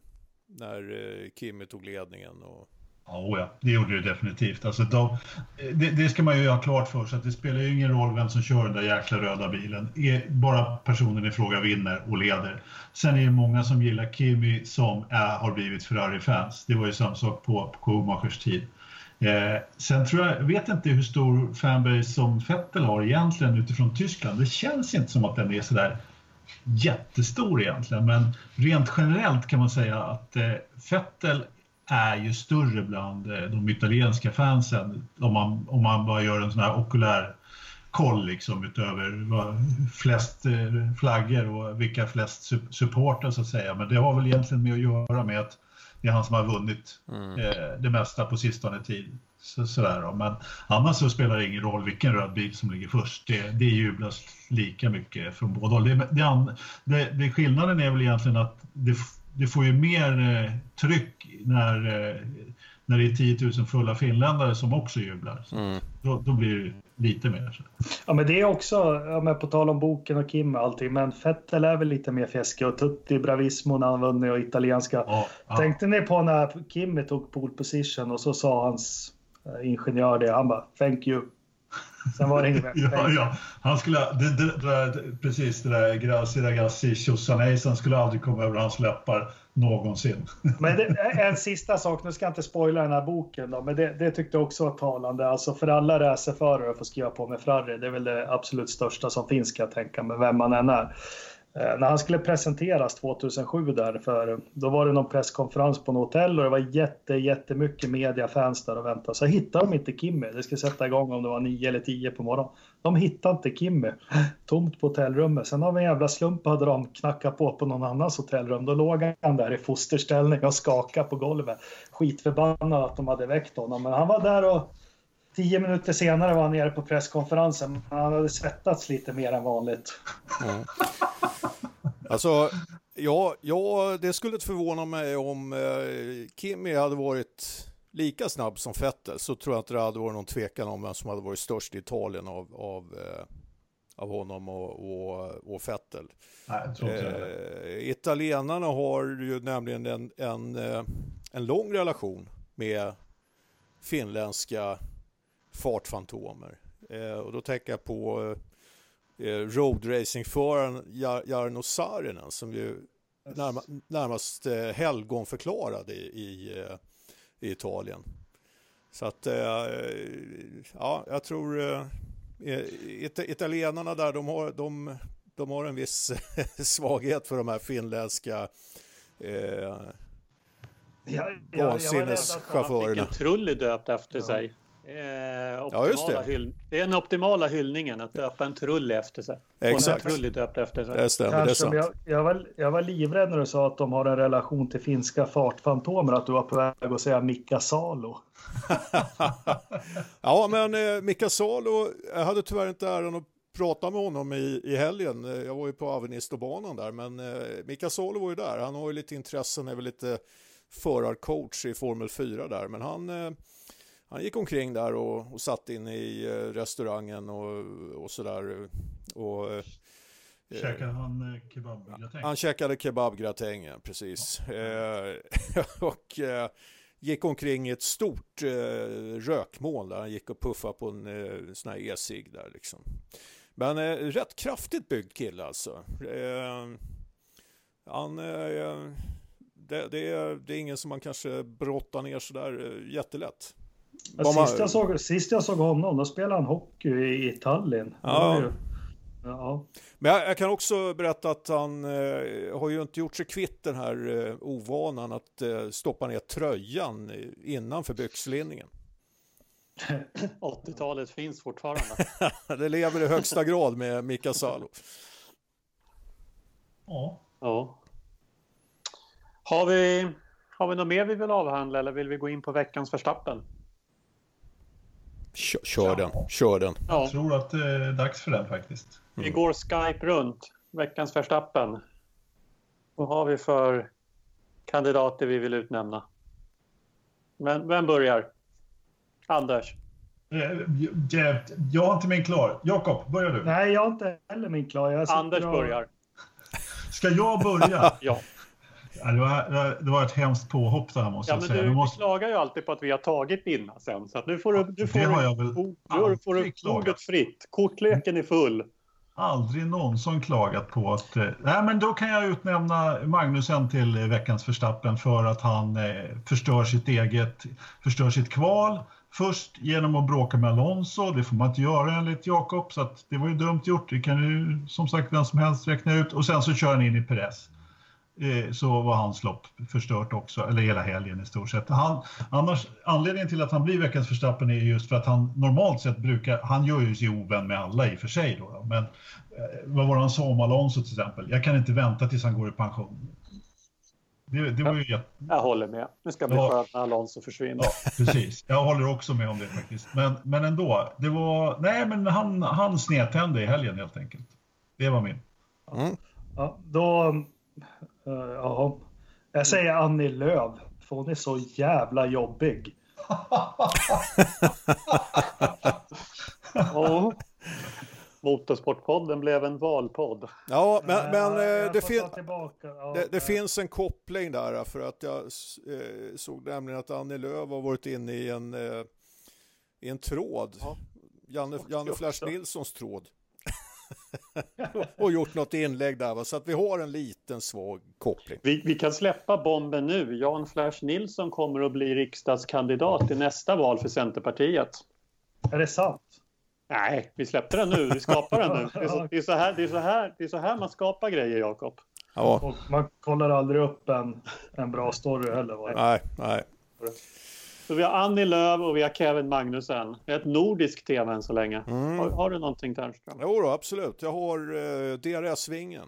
Speaker 3: när eh, Kimmy tog ledningen. Och...
Speaker 1: Oh ja, det gjorde det definitivt. Alltså de, det, det, ska man ju ha klart för sig att det spelar ju ingen roll vem som kör den där jäkla röda bilen. bara personen i fråga vinner och leder. Sen är det många som gillar Kimi som är, har blivit Ferrari-fans. Det var ju samma sak på, på Schumachers tid. Eh, sen tror jag, vet inte hur stor fanbase som Vettel har egentligen utifrån Tyskland. Det känns inte som att den är sådär jättestor egentligen, men rent generellt kan man säga att eh, Vettel är ju större bland eh, de italienska fansen om man, om man bara gör en sån här okulär koll liksom utöver flest eh, flaggor och vilka flest supportrar så att säga. Men det har väl egentligen med att göra med att det är han som har vunnit mm. eh, det mesta på sistone tid. Så, sådär då. Men annars så spelar det ingen roll vilken röd bil som ligger först. Det, det jublas lika mycket från båda håll. Det, det, det, det, skillnaden är väl egentligen att det det får ju mer eh, tryck när, eh, när det är 10 000 fulla finländare som också jublar. Mm. Då, då, blir det lite mer. Så.
Speaker 4: Ja, men det är också, ja, men på tal om boken och Kim och allting, men Fettel är väl lite mer fjäskig och Tutti Bravismo när han vunnit och italienska. Ja, ja. Tänkte ni på när Kim tog pole position och så sa hans eh, ingenjör det, han bara “Thank you”. Sen var det inget
Speaker 1: ja, ja. Han skulle, det, det, det, precis det där Grazi Ragazzi tjosanejsan skulle aldrig komma över hans läppar någonsin.
Speaker 4: men en sista sak, nu ska jag inte spoila den här boken då, men det, det tyckte jag också var talande. Alltså för alla racerförare att få skriva på med Ferrari, det är väl det absolut största som finns kan jag tänka mig, vem man än är. Eh, när han skulle presenteras 2007 där, för då var det någon presskonferens på något hotell och det var jätte, jättemycket mediafans där och väntade. Så hittade de inte Kimmy. Det skulle sätta igång om det var 9 eller 10 på morgonen. De hittade inte Kimmy. Tomt på hotellrummet. Sen av en jävla slump hade de knackat på på någon annans hotellrum. Då låg han där i fosterställning och skakade på golvet. Skitförbannad att de hade väckt honom. Men han var där och Tio minuter senare var han nere på presskonferensen. Han hade svettats lite mer än vanligt. Mm.
Speaker 3: Alltså, ja, ja, det skulle inte förvåna mig om eh, Kimi hade varit lika snabb som Vettel så tror jag inte det hade varit någon tvekan om vem som hade varit störst i Italien av, av, eh, av honom och, och, och Vettel.
Speaker 1: Nej, eh,
Speaker 3: italienarna har ju nämligen en, en, eh, en lång relation med finländska fartfantomer. Eh, och då tänker jag på eh, roadracingföraren Jar Jarno Saarinen som ju närma, närmast eh, helgonförklarad i, i, eh, i Italien. Så att, eh, ja, jag tror eh, it italienarna där, de har, de, de har en viss svaghet för de här finländska eh,
Speaker 2: ja, vansinneschaufförerna. Ja, Trulli döpt efter ja. sig. Eh, ja, just det. Hyll... det är den optimala hyllningen, att döpa en trulli efter sig.
Speaker 3: Exakt.
Speaker 2: En trulli döpt efter sig.
Speaker 3: Det stämmer, det är sant.
Speaker 4: Jag, jag, var, jag var livrädd när du sa att de har en relation till finska fartfantomer, att du var på väg att säga Mika Salo.
Speaker 3: ja, men eh, Mika Salo, jag hade tyvärr inte äran att prata med honom i, i helgen. Jag var ju på Avenistobanan där, men eh, Mika Salo var ju där. Han har ju lite intressen, är väl lite förarcoach i Formel 4 där, men han eh, han gick omkring där och, och satt inne i eh, restaurangen och, och sådär. Och,
Speaker 1: eh, Käkade han eh, kebabgratäng?
Speaker 3: Han käkade kebabgratäng, precis. Ja. Eh, och eh, gick omkring i ett stort eh, rökmoln där han gick och puffade på en eh, sån här e-cigg där liksom. Men eh, rätt kraftigt byggd kille alltså. han, det, det, är, det är ingen som man kanske brottar ner sådär jättelätt.
Speaker 4: Ja, sist, jag såg, sist jag såg honom, då spelade han hockey i, i Tallinn.
Speaker 3: Ja. ja. Men jag, jag, kan också berätta att han eh, har ju inte gjort sig kvitt den här eh, ovanan att eh, stoppa ner tröjan innanför byxlinningen.
Speaker 2: 80-talet finns fortfarande.
Speaker 3: det lever i högsta grad med Mika Salo.
Speaker 2: Ja. ja. Har vi, har vi något mer vi vill avhandla eller vill vi gå in på veckans förstappen?
Speaker 3: Kör, kör den, kör den.
Speaker 1: Ja. Jag tror att det är dags för den faktiskt.
Speaker 2: Mm. Vi går Skype runt, veckans förstappen. Vad har vi för kandidater vi vill utnämna? Men, vem börjar? Anders?
Speaker 1: Eh, jag har inte min klar. Jakob, börjar du.
Speaker 4: Nej, jag har inte heller min klar.
Speaker 2: Anders börjar.
Speaker 1: Ska jag börja?
Speaker 2: ja.
Speaker 1: Ja, det, var, det var ett hemskt påhopp det här måste
Speaker 2: ja,
Speaker 1: jag säga.
Speaker 2: Du,
Speaker 1: måste...
Speaker 2: du klagar ju alltid på att vi har tagit dina sen. Så nu får du, du får,
Speaker 1: har jag väl
Speaker 2: du, får du ordet fritt. Kortleken är full.
Speaker 1: Aldrig någonsin klagat på att... Eh, nej, men då kan jag utnämna Magnusen till veckans förstappen för att han eh, förstör sitt eget, förstör sitt kval. Först genom att bråka med Alonso, det får man inte göra enligt Jakob, så det var ju dumt gjort. Det kan ju som sagt vem som helst räkna ut. Och sen så kör han in i Perez. Eh, så var hans lopp förstört också, eller hela helgen i stort sett. Han, annars, anledningen till att han blir veckans förstappen är just för att han normalt sett brukar, han gör ju sig ovän med alla i och för sig då, men eh, vad var det han sa om Alonso till exempel? Jag kan inte vänta tills han går i pension. Det, det var ju jätte...
Speaker 2: Jag håller med. Det ska bli ja. skönt när Alonso försvinner.
Speaker 1: Ja, precis. Jag håller också med om det faktiskt. Men, men ändå, det var... Nej, men han, han snedtände i helgen helt enkelt. Det var min.
Speaker 4: Mm. Ja, då ja. Jag säger Annie Lööf, för hon är så jävla jobbig.
Speaker 2: oh. Motorsportpodden blev en valpodd.
Speaker 3: Ja, men, men eh, det, fin ja, det, det finns en koppling där för att jag eh, såg nämligen att Annie Lööf har varit inne i en, eh, i en tråd. Ja. Janne, Janne Flash Nilssons tråd. och gjort något inlägg där. Va? Så att vi har en liten svag koppling.
Speaker 2: Vi, vi, kan släppa bomben nu. Jan Flash Nilsson kommer att bli riksdagskandidat i nästa val för Centerpartiet.
Speaker 4: Är det sant?
Speaker 2: Nej, vi släppte den nu. Vi skapar den nu. Det är så, det är så, här, det är så, här, det är så här man skapar grejer, Jakob.
Speaker 4: Ja. Och man kollar aldrig upp en, en bra story heller. Va?
Speaker 3: Nej, nej.
Speaker 2: Så vi har Annie Lööf och vi har Kevin Magnussen. Det är ett nordiskt tema än så länge. Mm. Har, har, du någonting Ternström?
Speaker 3: Jo då, absolut. Jag har uh, DRS-vingen.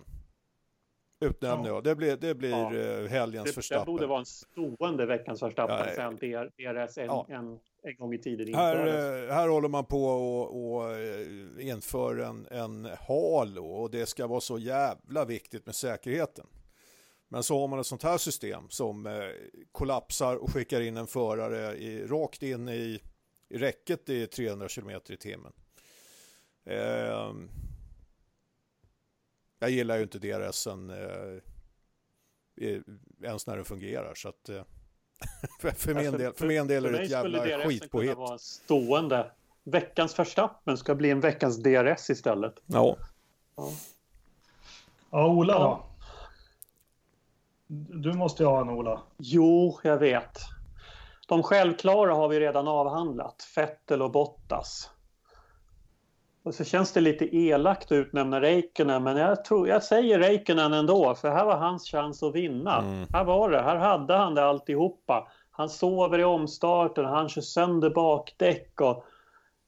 Speaker 3: Utnämner ja. jag. Det blir, det blir ja. uh, helgens det, förstappen.
Speaker 2: Det borde vara en stående veckans förstappen ja, sen DRS en, ja. en, en gång i tiden
Speaker 3: här, uh, här håller man på och, och inför en, en hal och det ska vara så jävla viktigt med säkerheten. Men så har man ett sånt här system som eh, kollapsar och skickar in en förare i, rakt in i, i räcket i 300 km i timmen. Eh, jag gillar ju inte DRSen eh, ens när den fungerar. Så att, eh, för, min del, för min del är det ett jävla skitpåhitt. vara
Speaker 2: stående. Veckans förstappen ska bli en veckans DRS istället.
Speaker 3: Ja.
Speaker 4: Ja, ja Ola då? Du måste ju ha en Ola.
Speaker 2: Jo, jag vet. De självklara har vi redan avhandlat. Fettel och Bottas. Och så känns det lite elakt att utnämna Räikkönen, men jag, tror, jag säger Räikkönen ändå, för här var hans chans att vinna. Mm. Här var det, här hade han det alltihopa. Han sover i omstarten, han kör sönder bakdäck och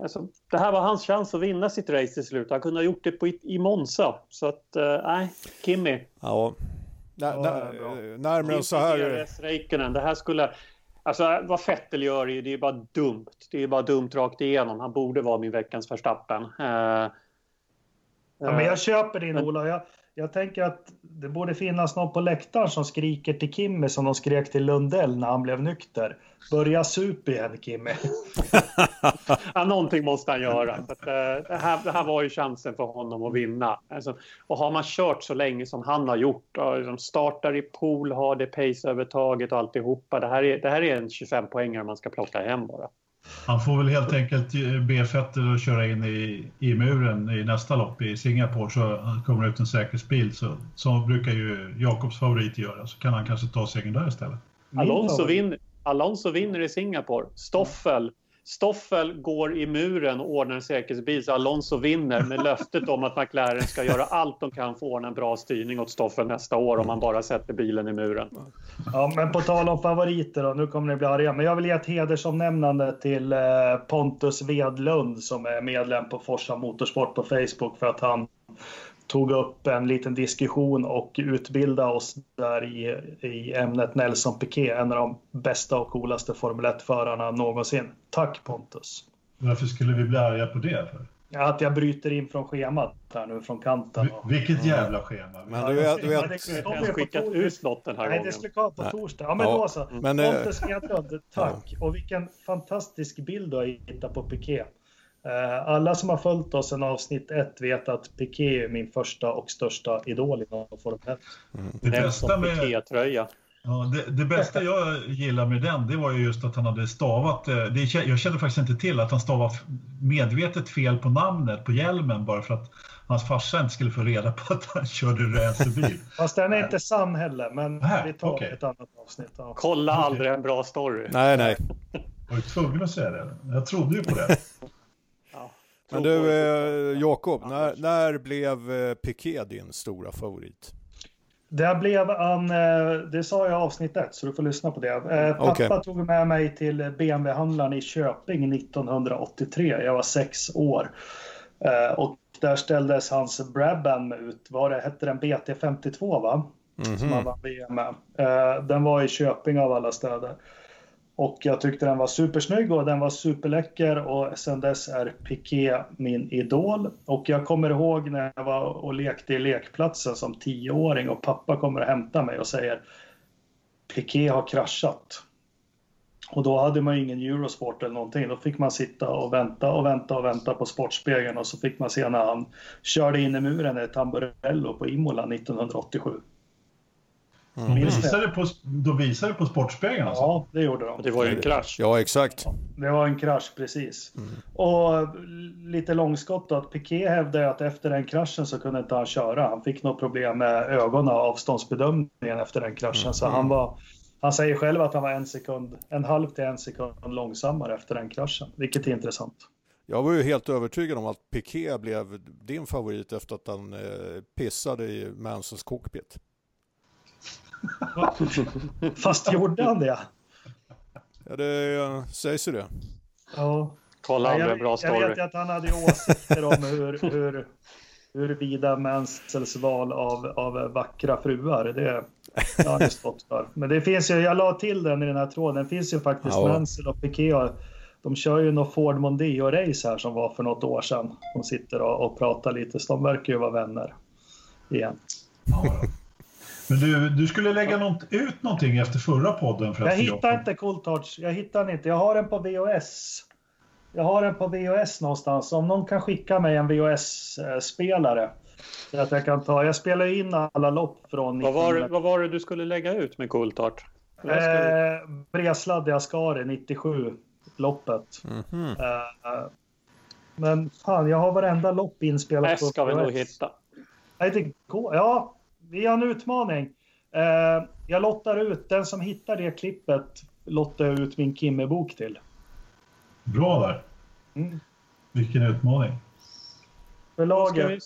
Speaker 2: alltså, det här var hans chans att vinna sitt race till slut. Han kunde ha gjort det på, i Monza. Så att, eh, nej, äh, Kimmy.
Speaker 3: Ja, När, när, närmare så här...
Speaker 2: Räikkönen, det här skulle... Alltså vad Fettel gör är, det är bara dumt. Det är bara dumt rakt igenom. Han borde vara min veckans förstappen. Uh,
Speaker 4: ja, men jag köper din Ola. Jag, jag tänker att det borde finnas någon på läktaren som skriker till Kimmy som de skrek till Lundell när han blev nykter. Börja sup igen Kimmy.
Speaker 2: ja, någonting måste han göra. Att, uh, det, här, det här var ju chansen för honom att vinna. Alltså, och har man kört så länge som han har gjort, och liksom startar i pool, har det paceövertaget och alltihopa. Det här är, det här är en 25 poängare man ska plocka hem bara.
Speaker 1: Han får väl helt enkelt be Fetter att köra in i, i muren i nästa lopp i Singapore så kommer det ut en säkerhetsbil. Så, så brukar ju Jakobs favorit göra, så kan han kanske ta segern där istället.
Speaker 2: Alonso, vin, Alonso vinner i Singapore. Stoffel Stoffel går i muren och ordnar en säkerhetsbil så Alonso vinner med löftet om att McLaren ska göra allt de kan för att ordna en bra styrning åt Stoffel nästa år om man bara sätter bilen i muren.
Speaker 4: Ja, men på tal om favoriter då, nu kommer ni bli arga, men jag vill ge ett hedersomnämnande till eh, Pontus Vedlund som är medlem på Forsa Motorsport på Facebook för att han tog upp en liten diskussion och utbildade oss där i, i ämnet Nelson Piquet, en av de bästa och coolaste Formel 1-förarna någonsin. Tack Pontus!
Speaker 1: Varför skulle vi bli arga på det? För?
Speaker 4: Att jag bryter in från schemat här nu, från kanten.
Speaker 1: Vilket jävla schema!
Speaker 3: Men du vet... Du vet...
Speaker 2: Jag har skickat ut något den här
Speaker 4: Nej,
Speaker 2: gången.
Speaker 4: det skulle komma på torsdag. Ja, men ja, då så. Men, Pontus Edlund, tack! Ja. Och vilken fantastisk bild du har hittat på Piquet. Eh, alla som har följt oss sedan avsnitt ett vet att Piqué är min första och största idol inom Formel 1.
Speaker 2: Mm. Det, bästa med.
Speaker 1: Ja, det, det, bästa jag gillar med den, det var ju just att han hade stavat, eh, det, jag kände faktiskt inte till att han stavat medvetet fel på namnet på hjälmen bara för att hans farsa inte skulle få reda på att han körde racerbil.
Speaker 4: Fast den är inte sann heller, men Här, vi tar okay. ett annat avsnitt.
Speaker 2: Ja. Kolla aldrig en bra story.
Speaker 3: Nej, nej.
Speaker 1: Var du tvungen att säga det? Jag trodde ju på det.
Speaker 3: Men du, eh, Jakob, när, när blev eh, Piqué din stora favorit?
Speaker 4: Det blev han, eh, det sa jag i avsnitt ett, så du får lyssna på det. Eh, pappa okay. tog med mig till BMW-handlaren i Köping 1983. Jag var sex år. Eh, och där ställdes hans Brabham ut. Var det, hette den BT52 va? Mm -hmm. Som han vann VM med. Den var i Köping av alla städer. Och jag tyckte den var supersnygg och den var superläcker och sen dess är Piqué min idol. Och jag kommer ihåg när jag var och lekte i lekplatsen som tioåring och pappa kommer och hämtar mig och säger Piqué har kraschat. Och då hade man ingen Eurosport eller någonting. Då fick man sitta och vänta och vänta och vänta på Sportspegeln och så fick man se när han körde in i muren i Tamburello på Imola 1987.
Speaker 1: Mm. De, visade på, de visade på Sportspegeln alltså?
Speaker 4: Ja, det gjorde de.
Speaker 2: Det var ju en krasch.
Speaker 3: Ja, exakt.
Speaker 4: det var en krasch, precis. Mm. Och lite långskott då, att Piqué hävdade att efter den kraschen så kunde inte han köra. Han fick något problem med ögonen och avståndsbedömningen efter den kraschen. Mm. Så han var... Han säger själv att han var en sekund, en halv till en sekund långsammare efter den kraschen, vilket är intressant.
Speaker 3: Jag var ju helt övertygad om att Piqué blev din favorit efter att han eh, pissade i Mansons cockpit.
Speaker 4: Fast gjorde han det?
Speaker 3: Ja, det sägs ju det.
Speaker 4: Ja.
Speaker 2: Kolla ja, jag, bra story.
Speaker 4: Jag vet att han hade åsikter om hur, hur, huruvida Mansells val av, av vackra fruar, det har han ju stått för. Men det finns ju, jag la till den i den här tråden, det finns ju faktiskt ja. Mansell och Piqué. De kör ju något Ford Mondeo-race här som var för något år sedan. De sitter och, och pratar lite, så de verkar ju vara vänner igen.
Speaker 1: Ja. Men du, du skulle lägga något, ut någonting efter förra podden? För
Speaker 4: jag hittar inte Cooltouch. Jag hittar den inte. Jag har den på VHS. Jag har den på VHS någonstans. Om någon kan skicka mig en VHS-spelare Så att jag kan ta, jag spelar in alla lopp från...
Speaker 2: Vad var, vad var det du skulle lägga ut med Coulthart?
Speaker 4: Eh, Bresladd i Ascari 97, loppet. Mm -hmm. eh, men fan, jag har varenda lopp inspelat.
Speaker 2: Det ska vi nog hitta.
Speaker 4: Nej, det går. Ja, vi har en utmaning. Eh, jag lottar ut, den som hittar det klippet lottar jag ut min Kimme-bok till.
Speaker 1: Bra där. Mm. Vilken utmaning.
Speaker 4: Förlaget.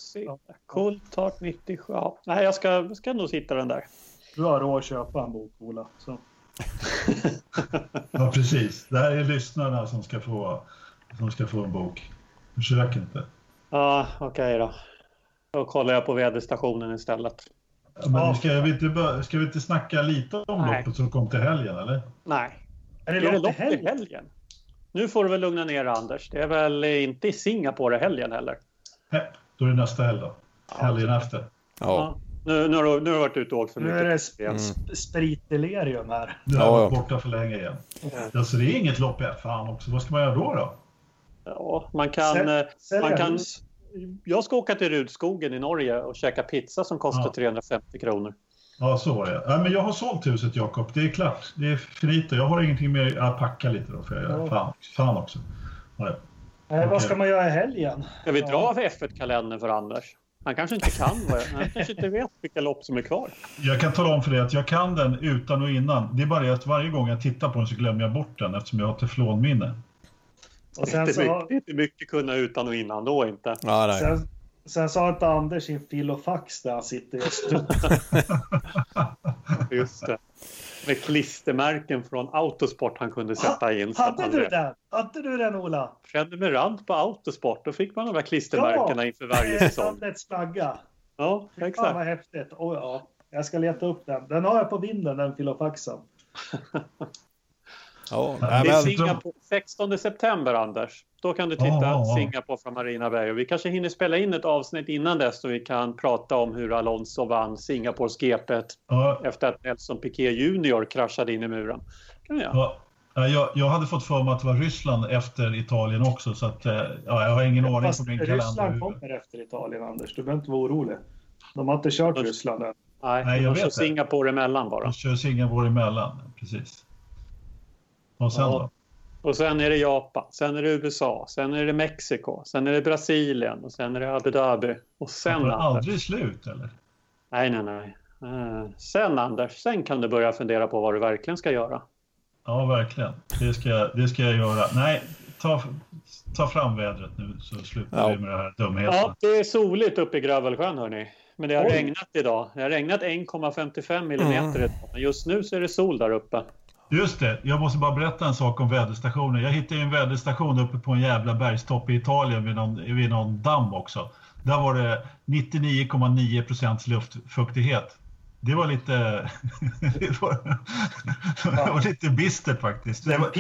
Speaker 2: Coulthart 97. Ja. Nej, jag ska, ska nog hitta den där.
Speaker 4: Du har råd att köpa en bok, Ola. Så.
Speaker 1: ja, precis. Det här är lyssnarna som ska få, som ska få en bok. Försök inte.
Speaker 2: Ja, okej okay då. Då kollar jag på väderstationen istället.
Speaker 1: Ja, men ska, vi inte, ska vi inte snacka lite om Nej. loppet som kom till helgen, eller?
Speaker 2: Nej. Är det, är det lopp i helgen? Nu får du väl lugna ner Anders. Det är väl inte i Singapore helgen heller?
Speaker 1: Nej, då är det nästa helg då. Helgen ja. efter.
Speaker 2: Ja. Nu, nu, har du, nu har du varit ute och åkt för
Speaker 4: mycket.
Speaker 2: Nu är
Speaker 4: det sp mm. spritdelirium här.
Speaker 1: Nu har jag varit borta för länge igen. Mm. Alltså det är inget lopp i fan också. Vad ska man göra då? då?
Speaker 2: Ja, man kan... Säl, man kan jag ska åka till Rudskogen i Norge och käka pizza som kostar ja. 350 kronor.
Speaker 1: Ja, så var det. Ja, men jag har sålt huset, Jakob. Det är klart. Det är finito. Jag har ingenting mer att packa lite då. För jag, ja. fan, fan också. Ja.
Speaker 4: Nej, vad ska man göra i helgen?
Speaker 2: Ska vi dra av F1-kalendern för Anders? Han kanske inte kan Han kanske inte vet vilka lopp som är kvar.
Speaker 1: Jag kan tala om för dig att jag kan den utan och innan. Det är bara det att varje gång jag tittar på den så glömmer jag bort den eftersom jag har teflonminne.
Speaker 2: Och sen inte, så, mycket, inte mycket kunna utan och innan då inte.
Speaker 4: Ja, nej. Sen, sen så har inte Anders sin filofax där han sitter just nu.
Speaker 2: just det. Med klistermärken från Autosport han kunde sätta in.
Speaker 4: hade du den? Hade du den Ola?
Speaker 2: Prenumerant på Autosport. Då fick man de här klistermärkena ja, inför varje säsong.
Speaker 4: Landets flagga.
Speaker 2: Ja, exakt.
Speaker 4: Fan vad häftigt. Oh, ja. Jag ska leta upp den. Den har jag på vinden, den filofaxen.
Speaker 2: Ja, det är Singapore, 16 september, Anders. Då kan du titta oh, oh, oh. Singapore från Marina Bay. Och vi kanske hinner spela in ett avsnitt innan dess så vi kan prata om hur Alonso vann Singapores GP efter att Nelson Piquet Junior kraschade in i muren. Kan
Speaker 1: ja. Jag, jag, hade fått för mig att det var Ryssland efter Italien också, så att, eh, ja, jag har ingen aning på min kalender.
Speaker 4: Ryssland kommer efter Italien, Anders. Du behöver inte vara orolig. De har inte kört Ryssland än.
Speaker 2: Nej, Nej jag de kör Singapore emellan bara.
Speaker 1: De kör Singapore emellan, precis. Och sen ja. då?
Speaker 2: Och sen är det Japan, sen är det USA, sen är det Mexiko, sen är det Brasilien och sen är det Abu Dhabi. Och sen
Speaker 1: det aldrig slut eller?
Speaker 2: Nej, nej, nej. Uh, sen Anders, sen kan du börja fundera på vad du verkligen ska göra.
Speaker 1: Ja, verkligen. Det ska, det ska jag göra. Nej, ta, ta fram vädret nu så slutar ja. vi med det här dumheten.
Speaker 2: Ja, det är soligt uppe i Grövelsjön hörni. Men det har Oj. regnat idag. Det har regnat 1,55 millimeter mm. Just nu så är det sol där uppe.
Speaker 1: Just det, jag måste bara berätta en sak om väderstationen. Jag hittade en väderstation uppe på en jävla bergstopp i Italien vid någon, vid någon damm också. Där var det 99,9 procents luftfuktighet. Det var lite, det var, det var lite bistert faktiskt. Det var,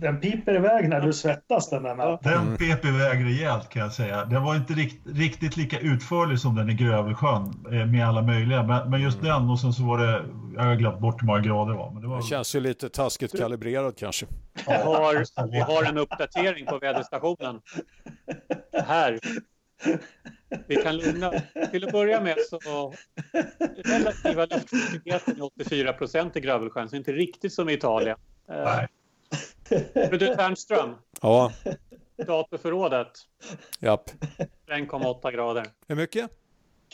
Speaker 4: den piper iväg när du svettas den där
Speaker 1: med. Den pep iväg rejält kan jag säga. Den var inte rikt, riktigt lika utförlig som den i Grövelsjön eh, med alla möjliga. Men, men just mm. den och sen så var det, jag har glömt bort hur många grader det var. Men det, var...
Speaker 3: det känns ju lite taskigt kalibrerad kanske.
Speaker 2: Vi har, vi har en uppdatering på väderstationen. Här. Vi kan lugna. Till att börja med så relativa luftfuktigheten är 84 procent i Grövelsjön, så inte riktigt som i Italien. Nej. Men du Ternström.
Speaker 3: Ja.
Speaker 2: Datorförrådet.
Speaker 3: Japp.
Speaker 2: 21,8 grader.
Speaker 3: Hur mycket?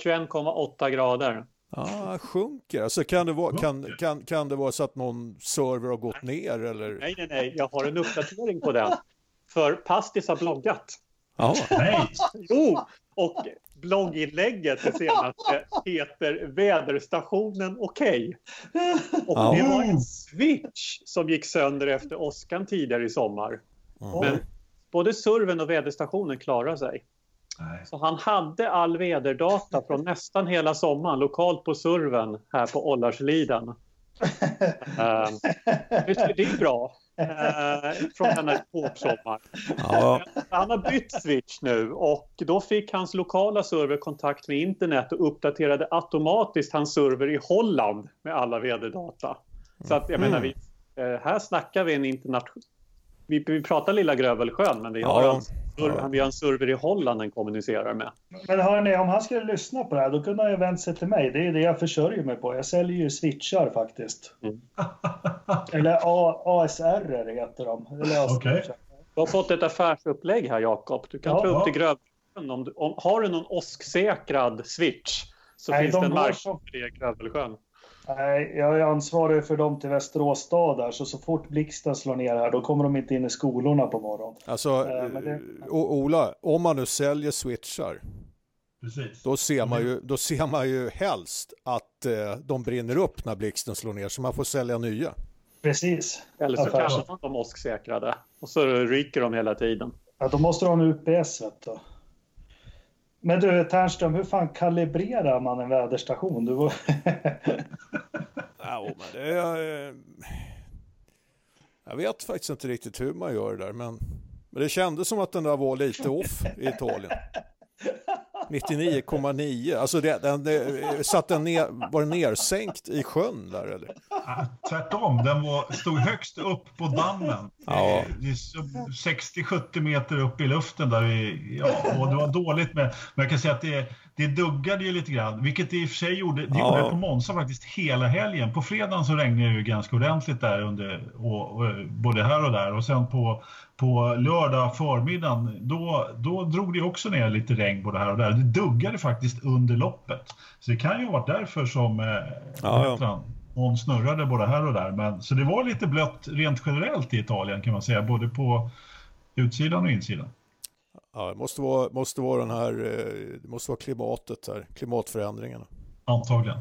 Speaker 2: 21,8 grader.
Speaker 3: Ja, sjunker. Alltså kan det, vara, kan, kan, kan det vara så att någon server har gått ner eller?
Speaker 2: Nej, nej, nej. Jag har en uppdatering på den. För Pastis har bloggat.
Speaker 3: Ja.
Speaker 1: Nej.
Speaker 2: Jo, och blogginlägget det senaste heter Väderstationen okej. Okay. Och det var en switch som gick sönder efter åskan tidigare i sommar. Mm. Men både serven och väderstationen klarar sig. Nej. Så han hade all väderdata från nästan hela sommaren lokalt på serven här på Ollarsliden. Uh, det är bra eh, från denna tågsommar. Ja. Han har bytt switch nu och då fick hans lokala server kontakt med internet och uppdaterade automatiskt hans server i Holland med alla väderdata. Så att jag mm. menar, vi, eh, här snackar vi en internation vi, vi pratar Lilla Grövelsjön, men vi har, ja, en, vi har en server i Holland den kommunicerar med.
Speaker 4: Men hörni, om han skulle lyssna på det här, då kunde han ju vänt sig till mig. Det är det jag försörjer mig på. Jag säljer ju switchar faktiskt. Mm. Eller A ASR heter de. Eller
Speaker 2: okay. Du har fått ett affärsupplägg här, Jakob. Du kan ja, ta upp till Grövelsjön. Om, om, har du någon åsksäkrad switch så Nej, finns de det en marknad för det i Grövelsjön.
Speaker 4: Nej, jag är ansvarig för dem till Västerås stad där, så så fort blixten slår ner här, då kommer de inte in i skolorna på morgonen.
Speaker 3: Alltså, eh, det... Ola, om man nu säljer switchar, Precis. Då, ser man ju, då ser man ju helst att eh, de brinner upp när blixten slår ner, så man får sälja nya.
Speaker 4: Precis.
Speaker 2: Eller så kanske de åsksäkrade, och så ryker de hela tiden.
Speaker 4: Ja, då måste du ha en UPS, vet du. Men du Ternström, hur fan kalibrerar man en väderstation? Du var...
Speaker 3: ja, men det är, jag vet faktiskt inte riktigt hur man gör det där, men, men det kändes som att den där var lite off i Italien. 99,9. Alltså det, den, det, satt den ner, var den nersänkt i sjön där eller?
Speaker 1: Ja, tvärtom, den var, stod högst upp på dammen. Ja. 60-70 meter upp i luften där. Vi, ja, och det var dåligt med, men jag kan säga att det, det duggade ju lite grann, vilket det i och för sig gjorde, det ja. gjorde på Monza faktiskt hela helgen. På fredagen så regnade det ju ganska ordentligt där under, och, och, både här och där och sen på, på lördag förmiddagen då, då drog det också ner lite regn både här och där. Det duggade faktiskt under loppet. Så det kan ju ha varit därför som eh, ja, ja. någon snurrade både här och där. Men, så det var lite blött rent generellt i Italien kan man säga, både på utsidan och insidan.
Speaker 3: Ja, det måste vara, måste vara den här, eh, det måste vara klimatet här, klimatförändringarna.
Speaker 1: Antagligen.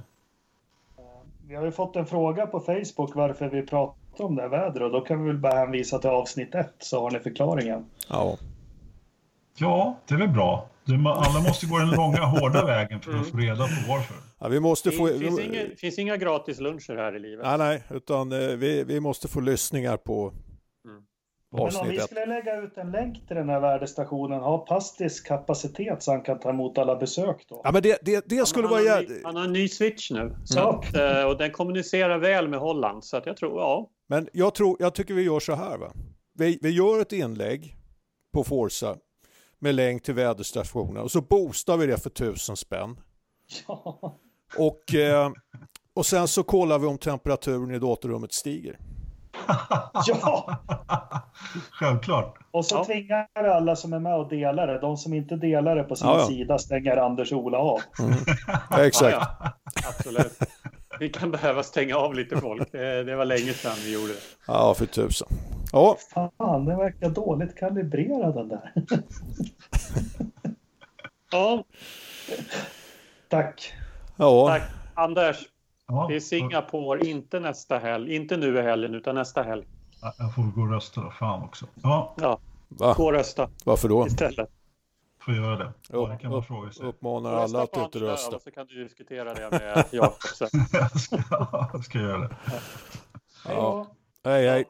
Speaker 4: Vi har ju fått en fråga på Facebook varför vi pratar om det här vädret och då kan vi väl bara hänvisa till avsnitt ett så har ni förklaringen.
Speaker 3: Ja.
Speaker 1: Ja, det är väl bra. Alla måste gå den långa hårda vägen för att få reda på varför.
Speaker 3: Ja, vi måste få...
Speaker 2: Det finns, inga, finns inga gratis luncher här i livet.
Speaker 3: Nej, nej, utan eh, vi, vi måste få lyssningar på
Speaker 4: men om vi skulle lägga ut en länk till den här värdestationen, har Pastis kapacitet så han kan ta emot alla besök då?
Speaker 3: Ja, men det, det, det skulle vara...
Speaker 2: Han, han har en ny switch nu. Så mm. att, eh, och den kommunicerar väl med Holland, så att jag tror, ja.
Speaker 3: Men jag, tror, jag tycker vi gör så här, va? Vi, vi gör ett inlägg på Forza med länk till väderstationen och så boostar vi det för tusen spänn. Ja. Och, eh, och sen så kollar vi om temperaturen i datorrummet stiger.
Speaker 4: Ja!
Speaker 1: Självklart.
Speaker 4: Och så ja. tvingar alla som är med och delar det. De som inte delar det på sin ja, ja. sida stänger Anders-Ola av.
Speaker 3: Mm. exakt.
Speaker 2: Absolut. Vi kan behöva stänga av lite folk. Det var länge sedan vi gjorde det.
Speaker 3: Ja, för tusen. Ja.
Speaker 4: Fan, den verkar dåligt kalibrerad den där.
Speaker 2: ja.
Speaker 4: Tack.
Speaker 3: Ja.
Speaker 2: Tack. Anders, Ja, det är Singapore, inte nästa helg. Inte nu i helgen, utan nästa helg.
Speaker 1: Jag får gå och rösta då, fan också. Ja,
Speaker 2: ja. gå och rösta.
Speaker 3: Varför då?
Speaker 2: Istället.
Speaker 1: Får göra det.
Speaker 3: Ja, det kan man fråga sig. Uppmanar alla att inte rösta.
Speaker 2: Så kan du diskutera det med Jakob sen.
Speaker 1: jag, ska, jag ska göra det.
Speaker 3: Ja. Hej, hej.